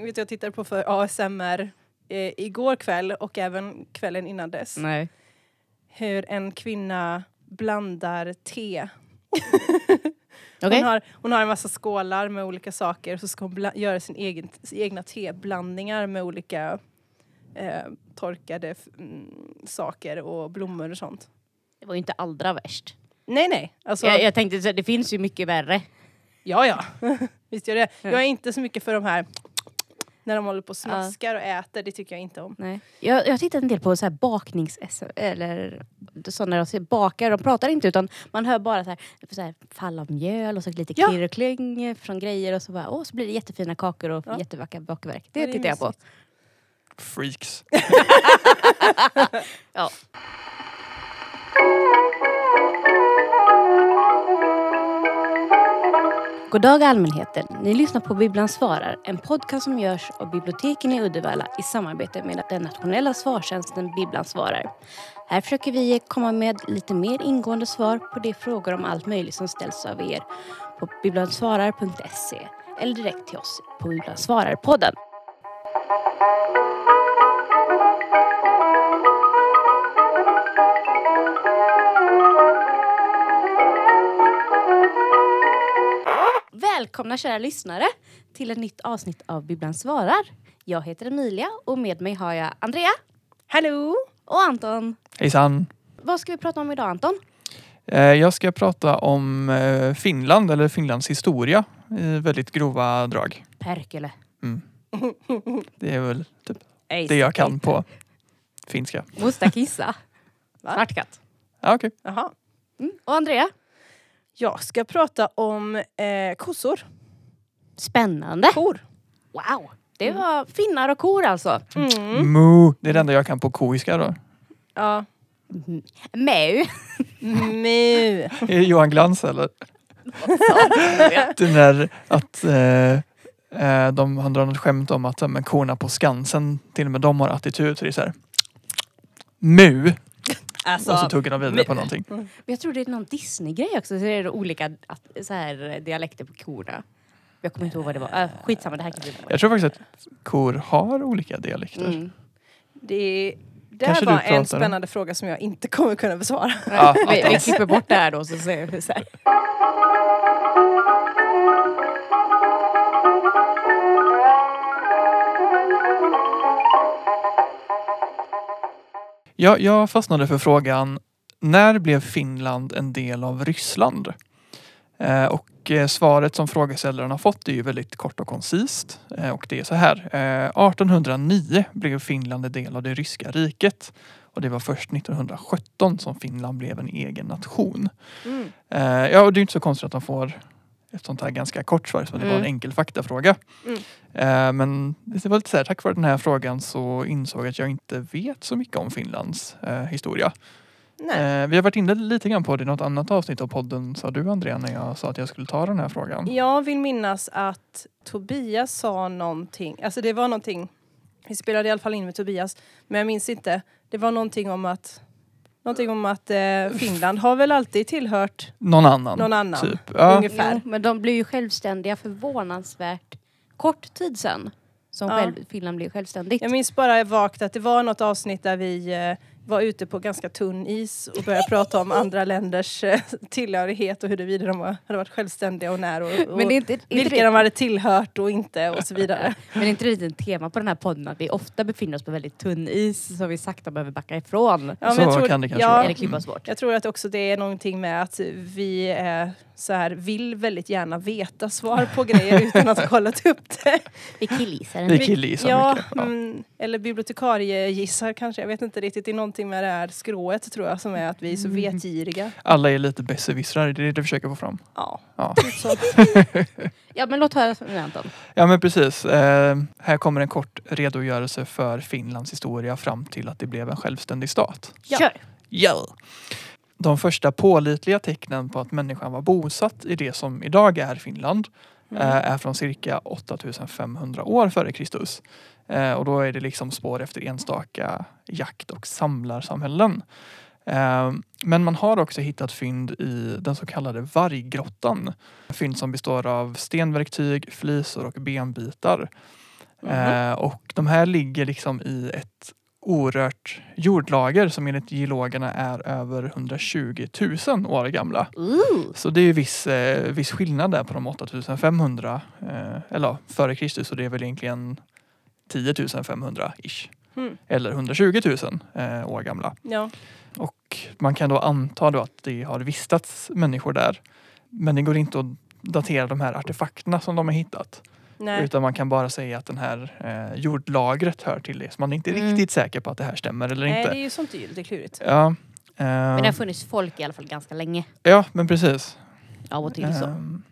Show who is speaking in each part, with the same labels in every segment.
Speaker 1: Jag vet jag tittade på för ASMR eh, igår kväll och även kvällen innan dess.
Speaker 2: Nej.
Speaker 1: Hur en kvinna blandar te.
Speaker 2: Okej.
Speaker 1: Hon, har, hon har en massa skålar med olika saker och så ska hon bla- göra sin egen, sina egna teblandningar med olika eh, torkade f- mm, saker och blommor och sånt.
Speaker 2: Det var ju inte allra värst.
Speaker 1: Nej nej, alltså,
Speaker 2: Jag, jag tänkte så det finns ju mycket värre.
Speaker 1: ja ja. Visst gör det.
Speaker 2: Ja.
Speaker 1: Jag är inte så mycket för de här när de håller på och smaskar och äter, det tycker jag inte om.
Speaker 2: Nej. Jag, jag har tittat en del på så här baknings eller så när de bakar, de pratar inte utan man hör bara så här, så här fall av mjöl och så lite
Speaker 1: Ja.
Speaker 2: klirr och kling från grejer och så bara, åh, så blir det jättefina kakor och
Speaker 1: Ja.
Speaker 2: jättevackra bakverk. Det,
Speaker 1: Ja, det
Speaker 2: tittar jag på.
Speaker 3: Freaks.
Speaker 2: Ja. God dag allmänheten. Ni lyssnar på Bibblan svarar, en podcast som görs av biblioteken i Uddevalla i samarbete med den nationella svartjänsten Bibblan svarar. Här försöker vi komma med lite mer ingående svar på de frågor om allt möjligt som ställs av er på bibblansvarar.se eller direkt till oss på Bibblan svarar-podden. Välkomna kära lyssnare till ett nytt avsnitt av Bibblan svarar. Jag heter Emilia och med mig har jag Andrea
Speaker 1: Hallå!
Speaker 2: och Anton.
Speaker 3: Hejsan.
Speaker 2: Vad ska vi prata om idag Anton?
Speaker 3: Eh, Jag ska prata om eh, Finland eller Finlands historia i väldigt grova drag.
Speaker 2: Perkele.
Speaker 3: Det är väl typ det jag kan på finska.
Speaker 2: Musta kissa.
Speaker 1: Va?
Speaker 2: Svartkatt.
Speaker 3: Ja, okej.
Speaker 1: Jaha.
Speaker 2: Mm. Och Andrea?
Speaker 1: Jag ska prata om eh, kossor.
Speaker 2: Spännande.
Speaker 1: Kor.
Speaker 2: Wow. Det var finnar och kor alltså.
Speaker 1: Mm.
Speaker 3: Moo. Det är det enda jag kan på koiska då.
Speaker 1: Ja.
Speaker 2: Meu.
Speaker 1: Mu.
Speaker 3: Är det Johan Glans eller? Den där att eh, eh, de han drar något skämt om att men korna på Skansen, till och med de har attityd. Så det så här. Mu.
Speaker 1: Alltså,
Speaker 3: och så tuggar de vidare
Speaker 1: mu.
Speaker 3: på någonting.
Speaker 2: Men jag tror det är någon Disney-grej också. Så är det olika så här, dialekter på korna. Jag kommer inte ihåg vad det var. Äh, skitsamma, det här kan vi
Speaker 3: Jag tror faktiskt att kor har olika dialekter.
Speaker 2: mm.
Speaker 1: det, här var
Speaker 3: om-
Speaker 1: en spännande fråga som jag inte kommer kunna besvara.
Speaker 3: Ja,
Speaker 2: vi, vi klipper bort det här då så säger vi så här.
Speaker 3: Ja, jag fastnade för frågan när blev Finland en del av Ryssland? Eh, och eh, svaret som frågeställaren har fått är ju väldigt kort och koncist. Eh, och det är så här. Eh, 1809 blev Finland en del av det ryska riket. Och det var först 1917 som Finland blev en egen nation.
Speaker 1: Mm.
Speaker 3: Eh, ja, och det är inte så konstigt att de får ett sånt här ganska kort svar som det var en
Speaker 2: Mm.
Speaker 3: enkel faktafråga.
Speaker 1: Mm.
Speaker 3: Eh, men det var lite så här, tack vare den här frågan så insåg jag att jag inte vet så mycket om Finlands eh, historia.
Speaker 1: Nej.
Speaker 3: Eh, vi har varit inne lite grann på det i något annat avsnitt av podden sa du Andrea när jag sa att jag skulle ta den här frågan.
Speaker 1: Jag vill minnas att Tobias sa någonting, alltså det var någonting, vi spelade i alla fall in med Tobias, men jag minns inte. Det var någonting om att Någonting om att eh, Finland har väl alltid tillhört
Speaker 3: Någon annan.
Speaker 1: någon annan.
Speaker 3: Typ. Ja.
Speaker 1: Ungefär.
Speaker 2: Jo, men de blev ju självständiga förvånansvärt kort tid sedan. Som
Speaker 1: Ja.
Speaker 2: själv, Finland blev självständigt.
Speaker 1: Jag minns bara vagt att det var något avsnitt där vi eh, var ute på ganska tunn is och började prata om andra länders eh, tillhörighet och huruvida de var, hade varit självständiga och när och, och
Speaker 2: inte, inte
Speaker 1: vilka
Speaker 2: det,
Speaker 1: de hade tillhört och inte och så vidare.
Speaker 2: men det är inte det ett tema på den här podden att vi ofta befinner oss på väldigt tunn is som vi sakta behöver backa ifrån?
Speaker 1: Ja,
Speaker 3: Så
Speaker 1: jag tror,
Speaker 3: kan det kanske
Speaker 1: ja,
Speaker 3: vara.
Speaker 1: Jag tror att också det är någonting med att vi eh, så här, vill väldigt gärna veta svar på grejer utan att ha kollat upp det.
Speaker 2: Vi killgissar
Speaker 3: Vi
Speaker 2: en
Speaker 3: killgissar
Speaker 1: ja,
Speaker 3: mycket. Ja.
Speaker 1: Mm, eller bibliotekariegissar kanske, jag vet inte riktigt. Det är någonting med det här skrået tror jag som är att vi är så
Speaker 2: Mm.
Speaker 1: vetgiriga.
Speaker 3: Alla är lite besserwissrar, det är det du försöker få fram.
Speaker 1: Ja,
Speaker 3: Ja,
Speaker 1: så.
Speaker 2: Ja men låt höra nu Anton.
Speaker 3: ja men precis. Eh, här kommer en kort redogörelse för Finlands historia fram till att det blev en självständig stat.
Speaker 1: Ja.
Speaker 2: Kör!
Speaker 3: Ja. De första pålitliga tecknen på att människan var bosatt i det som idag är Finland
Speaker 1: Mm.
Speaker 3: eh, är från cirka 8500 år före Kristus. Eh, och då är det liksom spår efter enstaka jakt och samlarsamhällen. Eh, men man har också hittat fynd i den så kallade varggrottan. Fynd som består av stenverktyg, flisor och benbitar. Eh, och de här ligger liksom i ett orört jordlager som enligt geologerna är över 120 000 år gamla.
Speaker 2: Ooh.
Speaker 3: Så det är ju viss, eh, viss skillnad där på de 8500 eh, eller före Kristus och det är väl egentligen 10 500 ish.
Speaker 1: Mm.
Speaker 3: Eller 120 000 eh, år gamla.
Speaker 1: Ja.
Speaker 3: Och man kan då anta då att det har vistats människor där. Men det går inte att datera de här artefakterna som de har hittat.
Speaker 1: Nej.
Speaker 3: Utan man kan bara säga att den här eh, jordlagret hör till det. Så man är inte
Speaker 2: Mm.
Speaker 3: riktigt säker på att det här stämmer eller
Speaker 1: Nej,
Speaker 3: inte.
Speaker 1: det är ju sånt är ju lite klurigt.
Speaker 3: Ja, eh,
Speaker 2: Men det har funnits folk i alla fall ganska länge.
Speaker 3: ja, men precis.
Speaker 2: Av och till så.
Speaker 3: Ehm,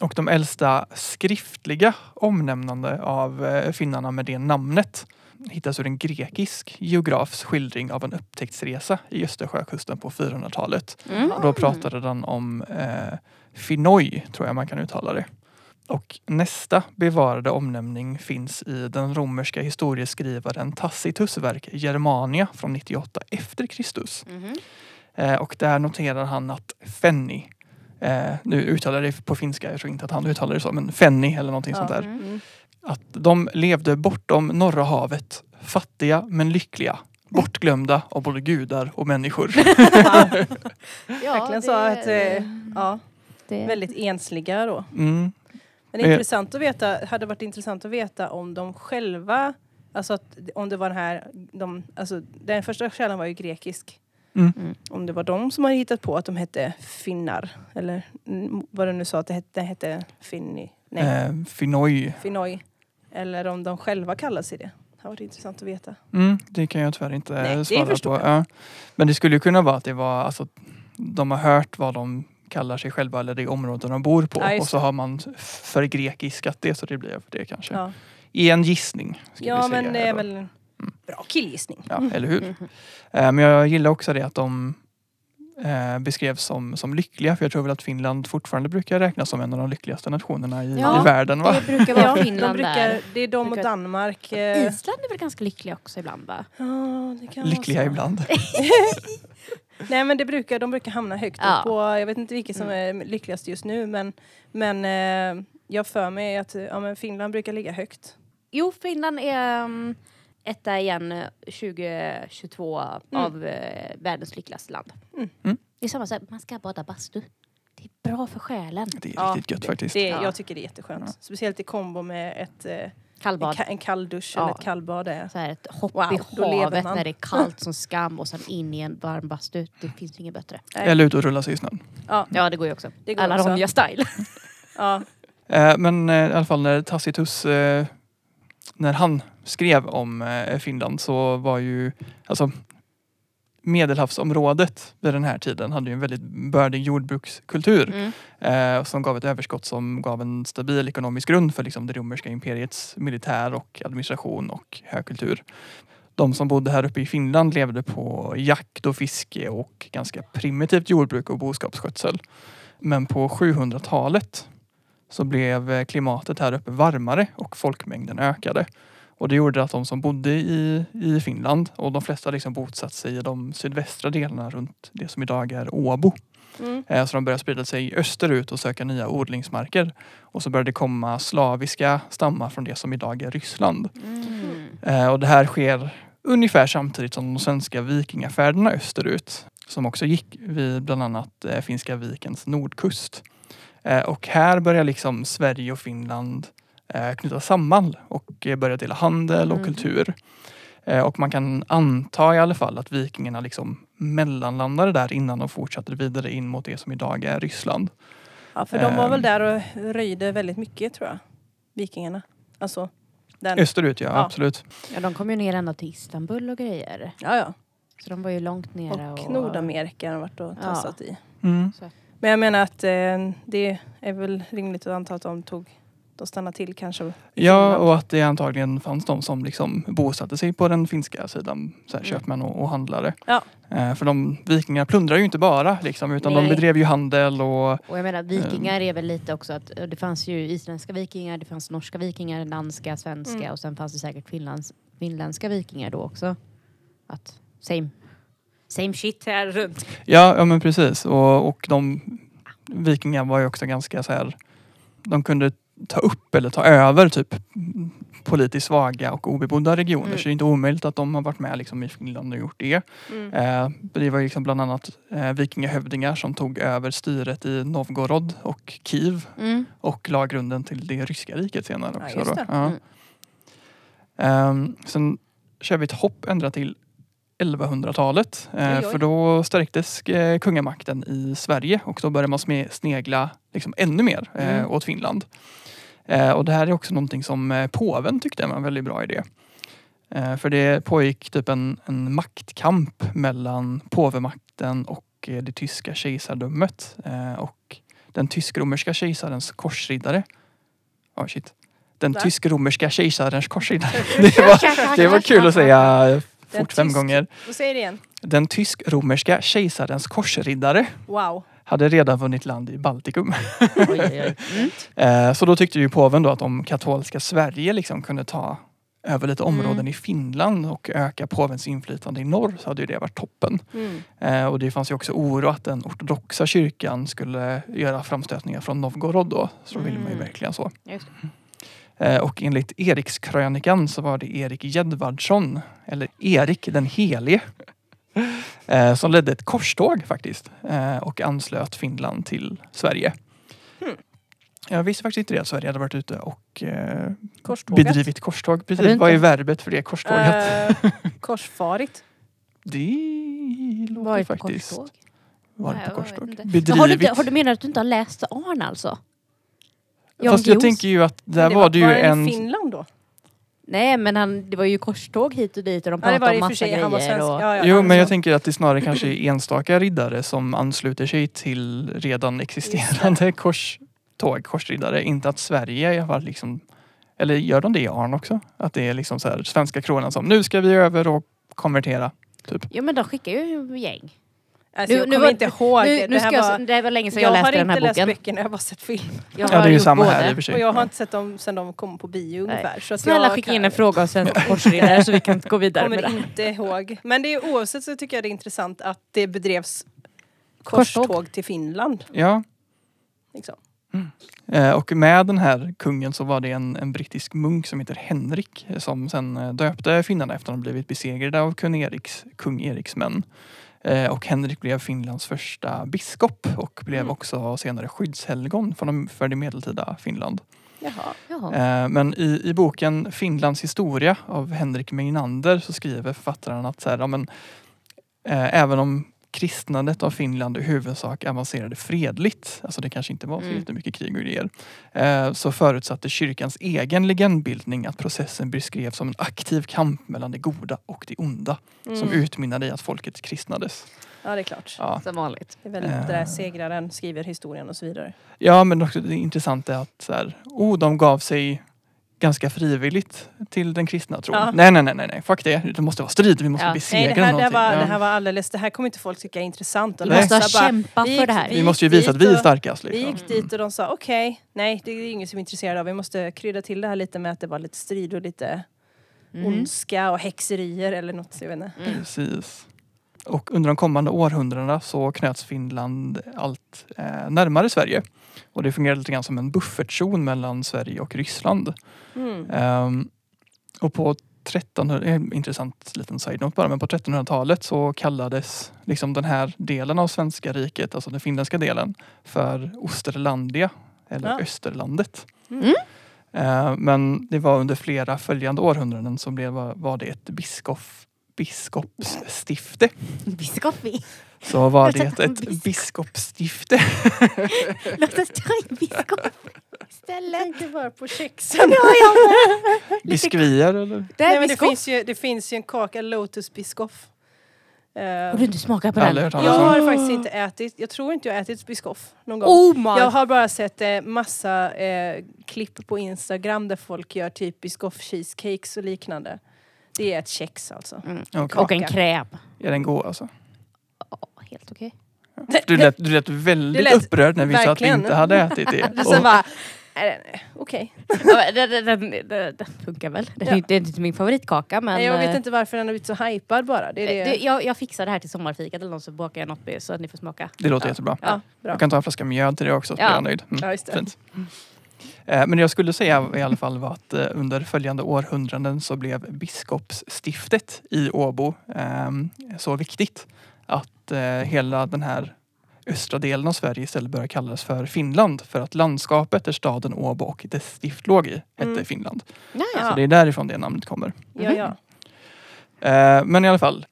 Speaker 3: Och de äldsta skriftliga omnämnande av eh, finnarna med det namnet hittas ur en grekisk geografs skildring av en upptäcktsresa i Östersjökusten på 400-talet.
Speaker 2: Mm.
Speaker 3: Och då pratade den om eh, Finoj, tror jag man kan uttala det. Och nästa bevarade omnämning finns i den romerska historieskrivaren Tacitus verk Germania från 98 efter Kristus.
Speaker 2: Mhm.
Speaker 3: Eh, och där noterar han att Fenny, eh, nu uttalar jag det på finska, jag tror inte att han uttalar det så, men Fenny eller någonting sånt där.
Speaker 1: Mm.
Speaker 3: Att de levde bortom Norra havet, fattiga men lyckliga. Bortglömda av både gudar och människor.
Speaker 2: Ja,
Speaker 1: Verkligen så att, eh, ja,
Speaker 2: det,
Speaker 1: väldigt ensliga då.
Speaker 3: Mm.
Speaker 1: Men det är intressant att veta, hade varit intressant att veta om de själva, alltså att, om det var den här, de, alltså den första källan var ju grekisk.
Speaker 3: Mm.
Speaker 2: Mm.
Speaker 1: Om det var de som hade hittat på att de hette finnar, eller vad du nu sa att det hette, det hette finni, nej,
Speaker 3: Eh, Finoj.
Speaker 1: finoj. Eller om de själva kallar sig det. Det har varit intressant att veta.
Speaker 3: Mm, det kan jag tyvärr inte
Speaker 1: Nej,
Speaker 3: svara på. Ja. Men det skulle ju kunna vara att det var, alltså, de har hört vad de kallar sig själva eller det område de bor på.
Speaker 1: Ja,
Speaker 3: och så har man förgrekiskat det så det blev det kanske.
Speaker 1: Ja,
Speaker 3: I en gissning. ska vi
Speaker 1: ja
Speaker 3: säga
Speaker 1: men det är väl en bra killgissning.
Speaker 3: Ja, eller hur?
Speaker 2: Mhm.
Speaker 3: Eh, Men jag gillar också det att de eh, beskrevs som, som lyckliga. För jag tror väl att Finland fortfarande brukar räknas som en av de lyckligaste nationerna i,
Speaker 2: Ja,
Speaker 3: i världen. Va?
Speaker 2: det brukar vara
Speaker 1: Ja, de
Speaker 2: Finland
Speaker 1: brukar,
Speaker 2: där.
Speaker 1: det är de och Danmark. Eh,
Speaker 2: Island är väl ganska lyckliga också ibland va?
Speaker 1: ja, det kan vara
Speaker 3: Lyckliga ibland.
Speaker 1: Nej men det brukar, de brukar hamna högt
Speaker 2: Ja.
Speaker 1: upp på, jag vet inte vilket som är lyckligast just nu men, men eh, jag för mig att ja, men Finland brukar ligga högt.
Speaker 2: Jo, Finland är um, etta igen eh, 2022 av eh, världens lyckligaste land.
Speaker 1: Mm.
Speaker 3: Mm.
Speaker 2: Det är samma sak, man ska bada bastu. Det är bra för själen.
Speaker 3: Det är
Speaker 1: Ja,
Speaker 3: riktigt gött faktiskt.
Speaker 1: Det,
Speaker 2: Ja.
Speaker 1: Jag tycker det är jätteskönt.
Speaker 3: Ja.
Speaker 1: Speciellt i kombo med ett, eh,
Speaker 2: Kallbad.
Speaker 1: ka- en kall dusch
Speaker 2: Ja.
Speaker 1: eller ett kallbad. Är.
Speaker 2: Så här ett hopp
Speaker 1: Wow,
Speaker 2: i havet när det är kallt som skam och sen in i en varm bastu. Det finns inget bättre.
Speaker 3: Eller ut och rulla sig i snön.
Speaker 1: Ja,
Speaker 2: Ja, det går ju också.
Speaker 1: Det går
Speaker 2: Alla
Speaker 1: också.
Speaker 2: Ronja-style.
Speaker 1: ja.
Speaker 3: Eh, Men eh, i alla fall när Tacitus, eh, när han skrev om Finland så var ju, alltså Medelhavsområdet vid den här tiden hade ju en väldigt bördig jordbrukskultur
Speaker 2: Mm.
Speaker 3: eh, som gav ett överskott som gav en stabil ekonomisk grund för liksom, det romerska imperiets militär och administration och högkultur. De som bodde här uppe i Finland levde på jakt och fiske och ganska primitivt jordbruk och boskapsskötsel. Men på 700-talet så blev klimatet här uppe varmare och folkmängden ökade. Och det gjorde att de som bodde i, i Finland och de flesta liksom bosatt sig i de sydvästra delarna runt det som idag är Åbo.
Speaker 1: Mm.
Speaker 3: Eh, Så de började sprida sig österut och söka nya odlingsmarker. Och så började det komma slaviska stammar från det som idag är Ryssland.
Speaker 2: Mm.
Speaker 3: Eh, Och det här sker ungefär samtidigt som de svenska vikingafärderna österut. Som också gick vid bland annat eh, Finska vikens nordkust. Och här börjar liksom Sverige och Finland knyta samman och eh, börja dela handel och
Speaker 2: Mhm.
Speaker 3: kultur. Eh, Och man kan anta i alla fall att vikingarna liksom mellanlandade där innan de fortsatte vidare in mot det som idag är Ryssland.
Speaker 1: ja, för de var väl där och röjde väldigt mycket tror jag. Vikingarna. Alltså, den.
Speaker 3: Österut ja,
Speaker 1: Ja.
Speaker 3: absolut.
Speaker 2: Ja, de kom ju ner ända till Istanbul och grejer.
Speaker 1: Ja, ja.
Speaker 2: Så de var ju långt nere.
Speaker 1: Och Nordamerika har de varit och
Speaker 2: Ja.
Speaker 1: tassat i.
Speaker 3: Mm.
Speaker 1: Men jag menar att eh, det är väl rimligt att anta att de tog, de stannade till kanske.
Speaker 3: Ja, och att det antagligen fanns de som liksom bosatte sig på den finska sidan. Så här,
Speaker 2: Mm.
Speaker 3: Köpmän och, och handlare.
Speaker 1: Ja.
Speaker 3: Eh, för de vikingarna plundrar ju inte bara liksom, utan de
Speaker 1: Nej.
Speaker 3: bedrev ju handel och
Speaker 2: Och jag menar vikingar är väl lite också att eh, det fanns ju isländska vikingar, det fanns norska vikingar, danska, svenska
Speaker 1: Mm.
Speaker 2: och sen fanns det säkert finlands, finländska vikingar då också. Att same, same shit här runt.
Speaker 3: ja, ja men precis. Och, och de vikingar var ju också ganska så här. De kunde ta upp eller ta över typ politiskt svaga och obebodda regioner
Speaker 2: Mm.
Speaker 3: så det är inte omöjligt att de har varit med liksom, i Finland och gjort det.
Speaker 1: Mm.
Speaker 3: Eh, det var liksom bland annat eh, vikingahövdingar som tog över styret i Novgorod och Kiev
Speaker 2: Mm.
Speaker 3: och la grunden till det ryska riket senare
Speaker 1: Ja,
Speaker 3: också.
Speaker 1: det.
Speaker 3: Ja.
Speaker 2: Mm.
Speaker 3: Ehm, sen kör vi ett hopp ända till 1100-talet. Eh, för då stärktes eh, kungamakten i Sverige och då började man snegla liksom ännu mer eh,
Speaker 2: Mm.
Speaker 3: åt Finland. Eh, och det här är också någonting som eh, påven tyckte var en väldigt bra idé. Eh, för det pågick typ en, en maktkamp mellan påvemakten och det tyska kejsardömet. Och den tysk-romerska kejsarens korsriddare. Oh, shit. Den
Speaker 1: Va?
Speaker 3: tysk-romerska kejsarens korsriddare. det, var, det var kul att säga fort fem gånger.
Speaker 1: Då säger det igen.
Speaker 3: Den tysk-romerska kejsarens korsriddare
Speaker 1: Wow.
Speaker 3: Hade redan vunnit land i Baltikum.
Speaker 2: Oj, oj, oj. Mm.
Speaker 3: Så då tyckte ju påven då att om katolska Sverige liksom kunde ta över lite områden
Speaker 2: Mm.
Speaker 3: i Finland och öka påvens inflytande i norr så hade ju det varit toppen.
Speaker 1: Mm.
Speaker 3: Eh, Och det fanns ju också oro att den ortodoxa kyrkan skulle göra framstötningar från Novgorod då. Så då ville man ju
Speaker 2: Mm.
Speaker 3: verkligen så. Eh, Och enligt Erikskrönikan så var det Erik Gedvardsson, eller Erik den helige, eh, som ledde ett korståg faktiskt eh, och anslöt Finland till Sverige.
Speaker 1: Hmm.
Speaker 3: Jag visste faktiskt inte det att Sverige hade varit ute och eh,
Speaker 1: Korståget.
Speaker 3: bedrivit korståg. Precis, vad är verbet för det korståget?
Speaker 1: Eh, korsfarit.
Speaker 3: det låter
Speaker 2: Varit
Speaker 3: faktiskt...
Speaker 2: korståg.
Speaker 3: Varit
Speaker 2: Nej,
Speaker 3: på korståg.
Speaker 2: Men Har du,
Speaker 3: Bedrivit.
Speaker 2: inte, har du menat att du inte har läst Arn alltså? Jan
Speaker 3: Fast jag tänker ju att där
Speaker 1: Men
Speaker 3: var det ju
Speaker 1: var
Speaker 3: en...
Speaker 1: Finland då?
Speaker 2: Nej men han, det var ju korståg hit och dit och de pratade om massa
Speaker 1: sig. Han var
Speaker 2: grejer. Och,
Speaker 1: Ja, ja,
Speaker 3: Jo,
Speaker 1: han
Speaker 3: men jag tänker att det snarare kanske är enstaka riddare som ansluter sig till redan existerande korståg, korsriddare. Inte att Sverige har varit liksom... Eller gör de det i Arn också? Att det är liksom så här svenska kronan som nu ska vi över och konvertera.
Speaker 2: Jo men de skickar ju gäng.
Speaker 1: Alltså,
Speaker 2: Nu-
Speaker 1: jag
Speaker 2: nu
Speaker 1: kommer
Speaker 2: var-
Speaker 1: inte ihåg.
Speaker 2: Nu,
Speaker 1: det
Speaker 2: nu
Speaker 1: här
Speaker 2: ska
Speaker 1: var,
Speaker 2: jag, det var länge sedan
Speaker 1: jag
Speaker 2: jag,
Speaker 1: har
Speaker 2: läste den
Speaker 1: inte
Speaker 2: här
Speaker 1: läst
Speaker 2: boken.
Speaker 1: böckerna, jag har bara sett film.
Speaker 2: Jag
Speaker 3: Ja,
Speaker 2: har
Speaker 3: det är ju samma
Speaker 2: både.
Speaker 3: här i och för sig.
Speaker 1: Och jag har inte sett dem sedan de kom på bio ungefär. Så
Speaker 2: Snälla
Speaker 1: jag
Speaker 2: skicka
Speaker 1: kan-
Speaker 2: in en fråga av svenska korsriddare så vi kan gå vidare med
Speaker 1: kommer
Speaker 2: det.
Speaker 1: inte ihåg. Men det är oavsett så tycker jag det är intressant att det bedrevs
Speaker 2: Korståg.
Speaker 1: korståg till Finland.
Speaker 3: Ja,
Speaker 1: Liksom.
Speaker 3: eh, och med den här kungen så var det en, en brittisk munk som heter Henrik eh, som sen eh, döpte finnarna efter att de blivit besegrade av kung Eriks, kung Eriks män. Eh, Och Henrik blev Finlands första biskop och blev
Speaker 1: Mm.
Speaker 3: också senare skyddshelgon för, de, för det medeltida Finland.
Speaker 1: Jaha.
Speaker 2: Jaha.
Speaker 3: Eh, Men i, i boken Finlands historia av Henrik Meinander så skriver författaren att så här, ja, men, eh, även om kristnandet av Finland i huvudsak avancerade fredligt, alltså det kanske inte var så
Speaker 2: Mm.
Speaker 3: jättemycket krig och grejer, eh, så förutsatte kyrkans egen legendbildning att processen beskrevs som en aktiv kamp mellan det goda och det onda som
Speaker 1: Mm.
Speaker 3: utmynnade i att folket kristnades.
Speaker 1: Ja, det är klart.
Speaker 3: Ja.
Speaker 2: Som vanligt.
Speaker 1: Det är väl
Speaker 3: Eh.
Speaker 1: det där segraren skriver historien och så vidare.
Speaker 3: Ja men också det intressanta är att så här, oh, de gav sig ganska frivilligt till den kristna tron.
Speaker 1: Ja.
Speaker 3: Nej nej nej nej nej, fuck det. Det måste vara strid, vi måste
Speaker 2: Ja.
Speaker 3: besegra
Speaker 1: Nej, det här, det, här
Speaker 3: någonting.
Speaker 1: var,
Speaker 3: ja.
Speaker 1: det här var alldeles, det här kommer inte folk tycka är intressant.
Speaker 2: Vi måste ha kämpat
Speaker 1: vi
Speaker 2: för det här.
Speaker 3: vi måste ju visa att vi är starkast.
Speaker 1: Vi
Speaker 3: Liksom.
Speaker 1: gick dit och de sa okej, nej det är ingen som är intresserad av. Vi måste krydda till det här lite med att det var lite strid och lite
Speaker 2: Mm.
Speaker 1: ondska och häxerier eller något. Jag vet inte.
Speaker 2: Mm.
Speaker 3: Precis. Och under de kommande århundradena så knöts Finland allt eh, närmare Sverige. Och det fungerade lite grann som en buffertzon mellan Sverige och Ryssland.
Speaker 1: Mm.
Speaker 3: Ehm, och på 1300, en intressant liten side-note bara, men på 1300-talet så kallades liksom den här delen av svenska riket, alltså den finländska delen, för Osterlandia eller
Speaker 1: Ja.
Speaker 3: Österlandet.
Speaker 1: Mm.
Speaker 3: Ehm, men det var under flera följande århundraden så blev, var det ett biskop, biskopsstifte.
Speaker 2: Biskopi.
Speaker 3: Så var det ett, biskopsstifte.
Speaker 2: Låt oss ta in biskop istället.
Speaker 1: Tänkte bara på kexen.
Speaker 3: Biskvier eller?
Speaker 2: Det
Speaker 1: Nej, men det, finns ju, det finns ju en kaka, Lotus Biscoff. Eh,
Speaker 2: Har du inte smakat på den?
Speaker 1: jag har faktiskt inte ätit, jag tror inte jag har ätit Biscoff någon gång.
Speaker 2: Oh my!
Speaker 1: Jag har bara sett eh, massa eh, klipp på Instagram där folk gör typ Biscoff cheesecakes och liknande. Det är ett kex alltså.
Speaker 2: Mm.
Speaker 3: Okej.
Speaker 2: Och en kräm.
Speaker 3: Är den god alltså?
Speaker 2: Ja, helt okej.
Speaker 3: Du lät, du lät väldigt
Speaker 1: Det lät
Speaker 3: upprörd när vi sa att vi
Speaker 1: verkligen.
Speaker 3: inte hade ätit det.
Speaker 1: Det sen
Speaker 3: Och,
Speaker 1: bara, nej, nej, okej.
Speaker 2: Ja, Den, den, den, den, den funkar väl. Den är
Speaker 1: Ja.
Speaker 2: inte, det är inte min favoritkaka men...
Speaker 1: Nej, jag vet
Speaker 2: eh,
Speaker 1: inte varför den har blivit så hypad bara. Det är det.
Speaker 2: det, jag, jag fixar det här till sommarfikat eller något så bakar jag något så att ni får smaka.
Speaker 3: det låter
Speaker 1: Ja.
Speaker 3: jättebra.
Speaker 1: ja, bra.
Speaker 3: Jag kan ta en flaska mjöd till det också så
Speaker 2: Ja.
Speaker 3: blir jag nöjd. Mm.
Speaker 1: Ja, just det.
Speaker 3: Fint. Eh, Men det jag skulle säga i alla fall var att eh, under följande århundraden så blev biskopsstiftet i Åbo eh, så viktigt att eh, hela den här östra delen av Sverige istället började kallas för Finland för att landskapet där staden Åbo och dess stift låg i hette
Speaker 1: Mm.
Speaker 3: Finland.
Speaker 2: Ja,
Speaker 1: Ja.
Speaker 3: Så det är därifrån det namnet kommer.
Speaker 1: Ja, ja.
Speaker 3: Eh, Men i alla fall,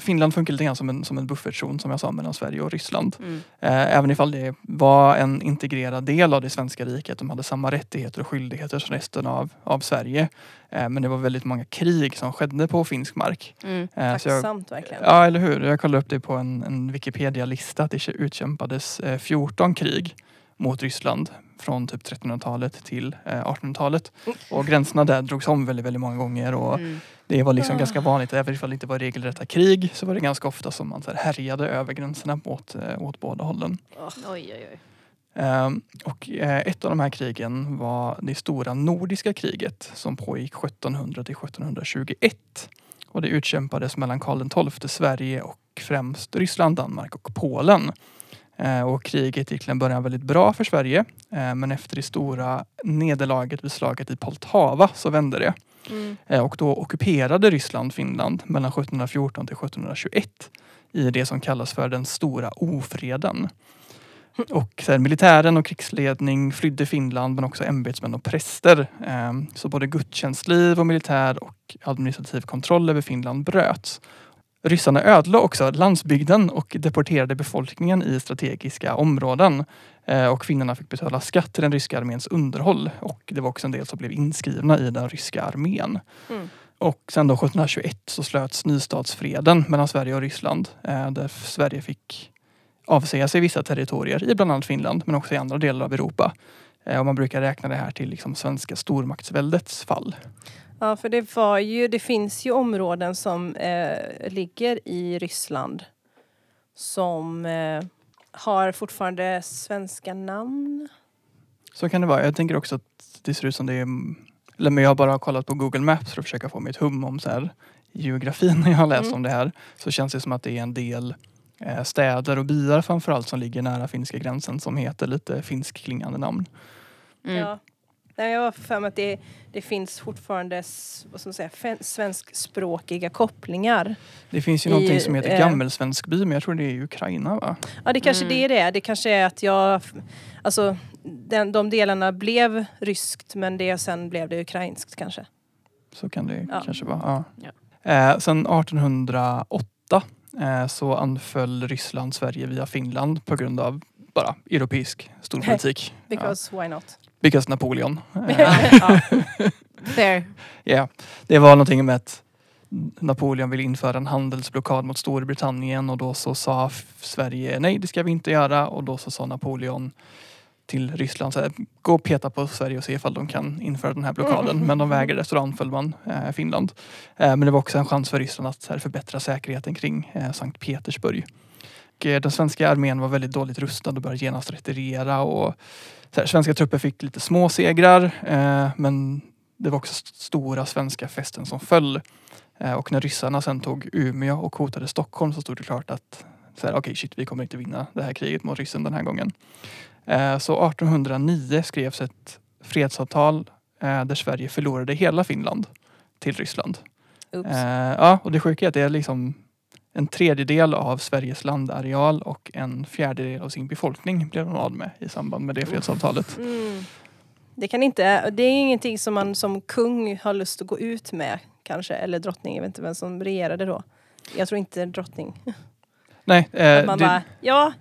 Speaker 3: Finland funkar lite grann som en, som en buffertzon som jag sa mellan Sverige och Ryssland.
Speaker 2: Mm.
Speaker 3: Eh, Även ifall det var en integrerad del av det svenska riket. De hade samma rättigheter och skyldigheter som resten av, av Sverige. Eh, Men det var väldigt många krig som skedde på finsk mark.
Speaker 2: Mm.
Speaker 3: Eh, så jag-
Speaker 1: Tacksamt verkligen.
Speaker 3: Ja, eller hur? Jag kollade upp det på en, en Wikipedia-lista att det utkämpades eh, 14 krig mot Ryssland från typ 1300-talet till eh, 1800-talet. Och gränserna där drogs om väldigt, väldigt många gånger och
Speaker 2: Mm.
Speaker 3: det var liksom
Speaker 1: Ah.
Speaker 3: ganska vanligt. Även ifall det inte var regelrätta krig så var det ganska ofta som man så här härjade över gränserna åt, eh, åt båda hållen.
Speaker 2: Oj, oj, oj.
Speaker 3: Ehm, och eh, ett av de här krigen var det stora nordiska kriget som pågick 1700 till 1721. Och det utkämpades mellan Karl XII Sverige och främst Ryssland, Danmark och Polen. Eh, och kriget gick till en början väldigt bra för Sverige. Eh, men efter det stora nederlaget vid slaget i Poltava så vände det.
Speaker 1: Mm.
Speaker 3: Eh, Och då ockuperade Ryssland Finland mellan 1714 till 1721 i det som kallas för den stora ofreden. Och så här, militären och krigsledning flydde Finland men också ämbetsmän och präster. Så både gudstjänstliv och militär och administrativ kontroll över Finland bröts. Ryssarna ödelade också landsbygden och deporterade befolkningen i strategiska områden. Eh, Och finnarna fick betala skatt till den ryska arméns underhåll. Och det var också en del som blev inskrivna i den ryska armén.
Speaker 1: Mm.
Speaker 3: Och sen då 1721 så slöts Nystadsfreden mellan Sverige och Ryssland. Eh, där Sverige fick avsäga sig vissa territorier i bland annat Finland men också i andra delar av Europa. Eh, och man brukar räkna det här till liksom svenska stormaktsväldets fall.
Speaker 1: Ja, för det var ju, det finns ju områden som eh, ligger i Ryssland som eh, har fortfarande svenska namn.
Speaker 3: Så kan det vara. Jag tänker också att det ser ut som det är eller men jag har bara kollat på Google Maps för att försöka få mig ett hum om så här, geografin när jag har läst
Speaker 1: Mm.
Speaker 3: om det här. Så känns det som att det är en del eh, städer och byar framförallt som ligger nära finska gränsen som heter lite finskklingande namn.
Speaker 2: Mm.
Speaker 1: Ja. Nej, jag har för mig att det, det finns fortfarande vad ska man säga, svenskspråkiga kopplingar.
Speaker 3: Det finns ju
Speaker 1: I,
Speaker 3: någonting som heter
Speaker 1: eh,
Speaker 3: Gammelsvenskby men jag tror det är i Ukraina va?
Speaker 1: Ja, det kanske
Speaker 2: Mm.
Speaker 1: det är det. Det kanske är att jag... Alltså, den, de delarna blev ryskt men det sen blev det ukrainskt kanske.
Speaker 3: Så kan det
Speaker 1: Ja.
Speaker 3: kanske vara. Ja.
Speaker 2: Ja.
Speaker 3: Eh, sen 1808 eh, så anföll Ryssland Sverige via Finland på grund av bara europeisk storpolitik. ja.
Speaker 1: Because why not?
Speaker 3: Because Napoleon. Eh,
Speaker 1: ja.
Speaker 2: Fair.
Speaker 3: Ja, det var någonting med att Napoleon ville införa en handelsblockad mot Storbritannien och då så sa Sverige nej det ska vi inte göra och då så sa Napoleon till Ryssland så här, gå och peta på Sverige och se ifall de kan införa den här blockaden. Men de vägrade så då anföll man eh, Finland. Eh, men det var också en chans för Ryssland att här, förbättra säkerheten kring eh, Sankt Petersburg. Och, eh, den svenska armén var väldigt dåligt rustad och började genast retirera och här, svenska trupper fick lite små segrar eh, men det var också st- stora svenska fästen som föll. Eh, och när ryssarna sen tog Umeå och hotade Stockholm så stod det klart att så här, okej shit, vi kommer inte vinna det här kriget mot ryssen den här gången. Eh, så 1809 skrevs ett fredsavtal eh, där Sverige förlorade hela Finland till Ryssland. Ja, och det sjuka är att det är liksom en tredjedel av Sveriges landareal och en fjärdedel av sin befolkning blev de av med i samband med det fredsavtalet.
Speaker 1: Mm. Det kan inte, det är ingenting som man som kung har lust att gå ut med kanske, eller drottning, jag vet inte vem som regerade då. Jag tror inte drottning.
Speaker 3: Nej, eh,
Speaker 1: Att man
Speaker 3: det,
Speaker 1: bara, ja,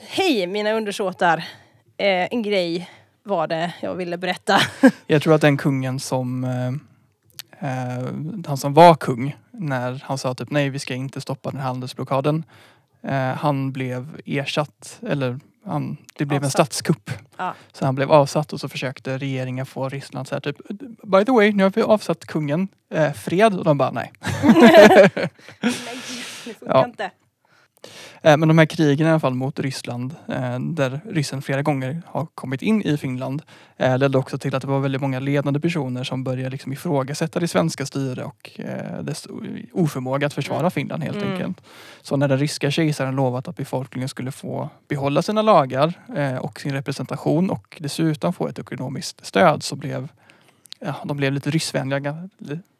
Speaker 1: hej mina undersåtar. Eh, en grej var det jag ville berätta.
Speaker 3: Jag tror att den kungen som eh, eh, han som var kung när han sa typ nej vi ska inte stoppa den här handelsblockaden. Eh, han blev ersatt eller han, det blev en
Speaker 1: Avsatt.
Speaker 3: statskupp.
Speaker 1: Ja.
Speaker 3: Så han blev avsatt och så försökte regeringen få Ryssland så här typ by the way nu har vi avsatt kungen. Eh, fred och de bara nej.
Speaker 1: Nej, det funkar
Speaker 3: Ja.
Speaker 1: inte.
Speaker 3: Eh, Men de här krigen i alla fall mot Ryssland eh, där ryssen flera gånger har kommit in i Finland eh, ledde också till att det var väldigt många ledande personer som började liksom ifrågasätta det svenska styret och dess oförmåga att försvara Finland helt
Speaker 1: Mm.
Speaker 3: enkelt. Så när den ryska kejsaren lovat att befolkningen skulle få behålla sina lagar och sin representation och dessutom få ett ekonomiskt stöd så blev ja, de blev lite ryssvänliga ga-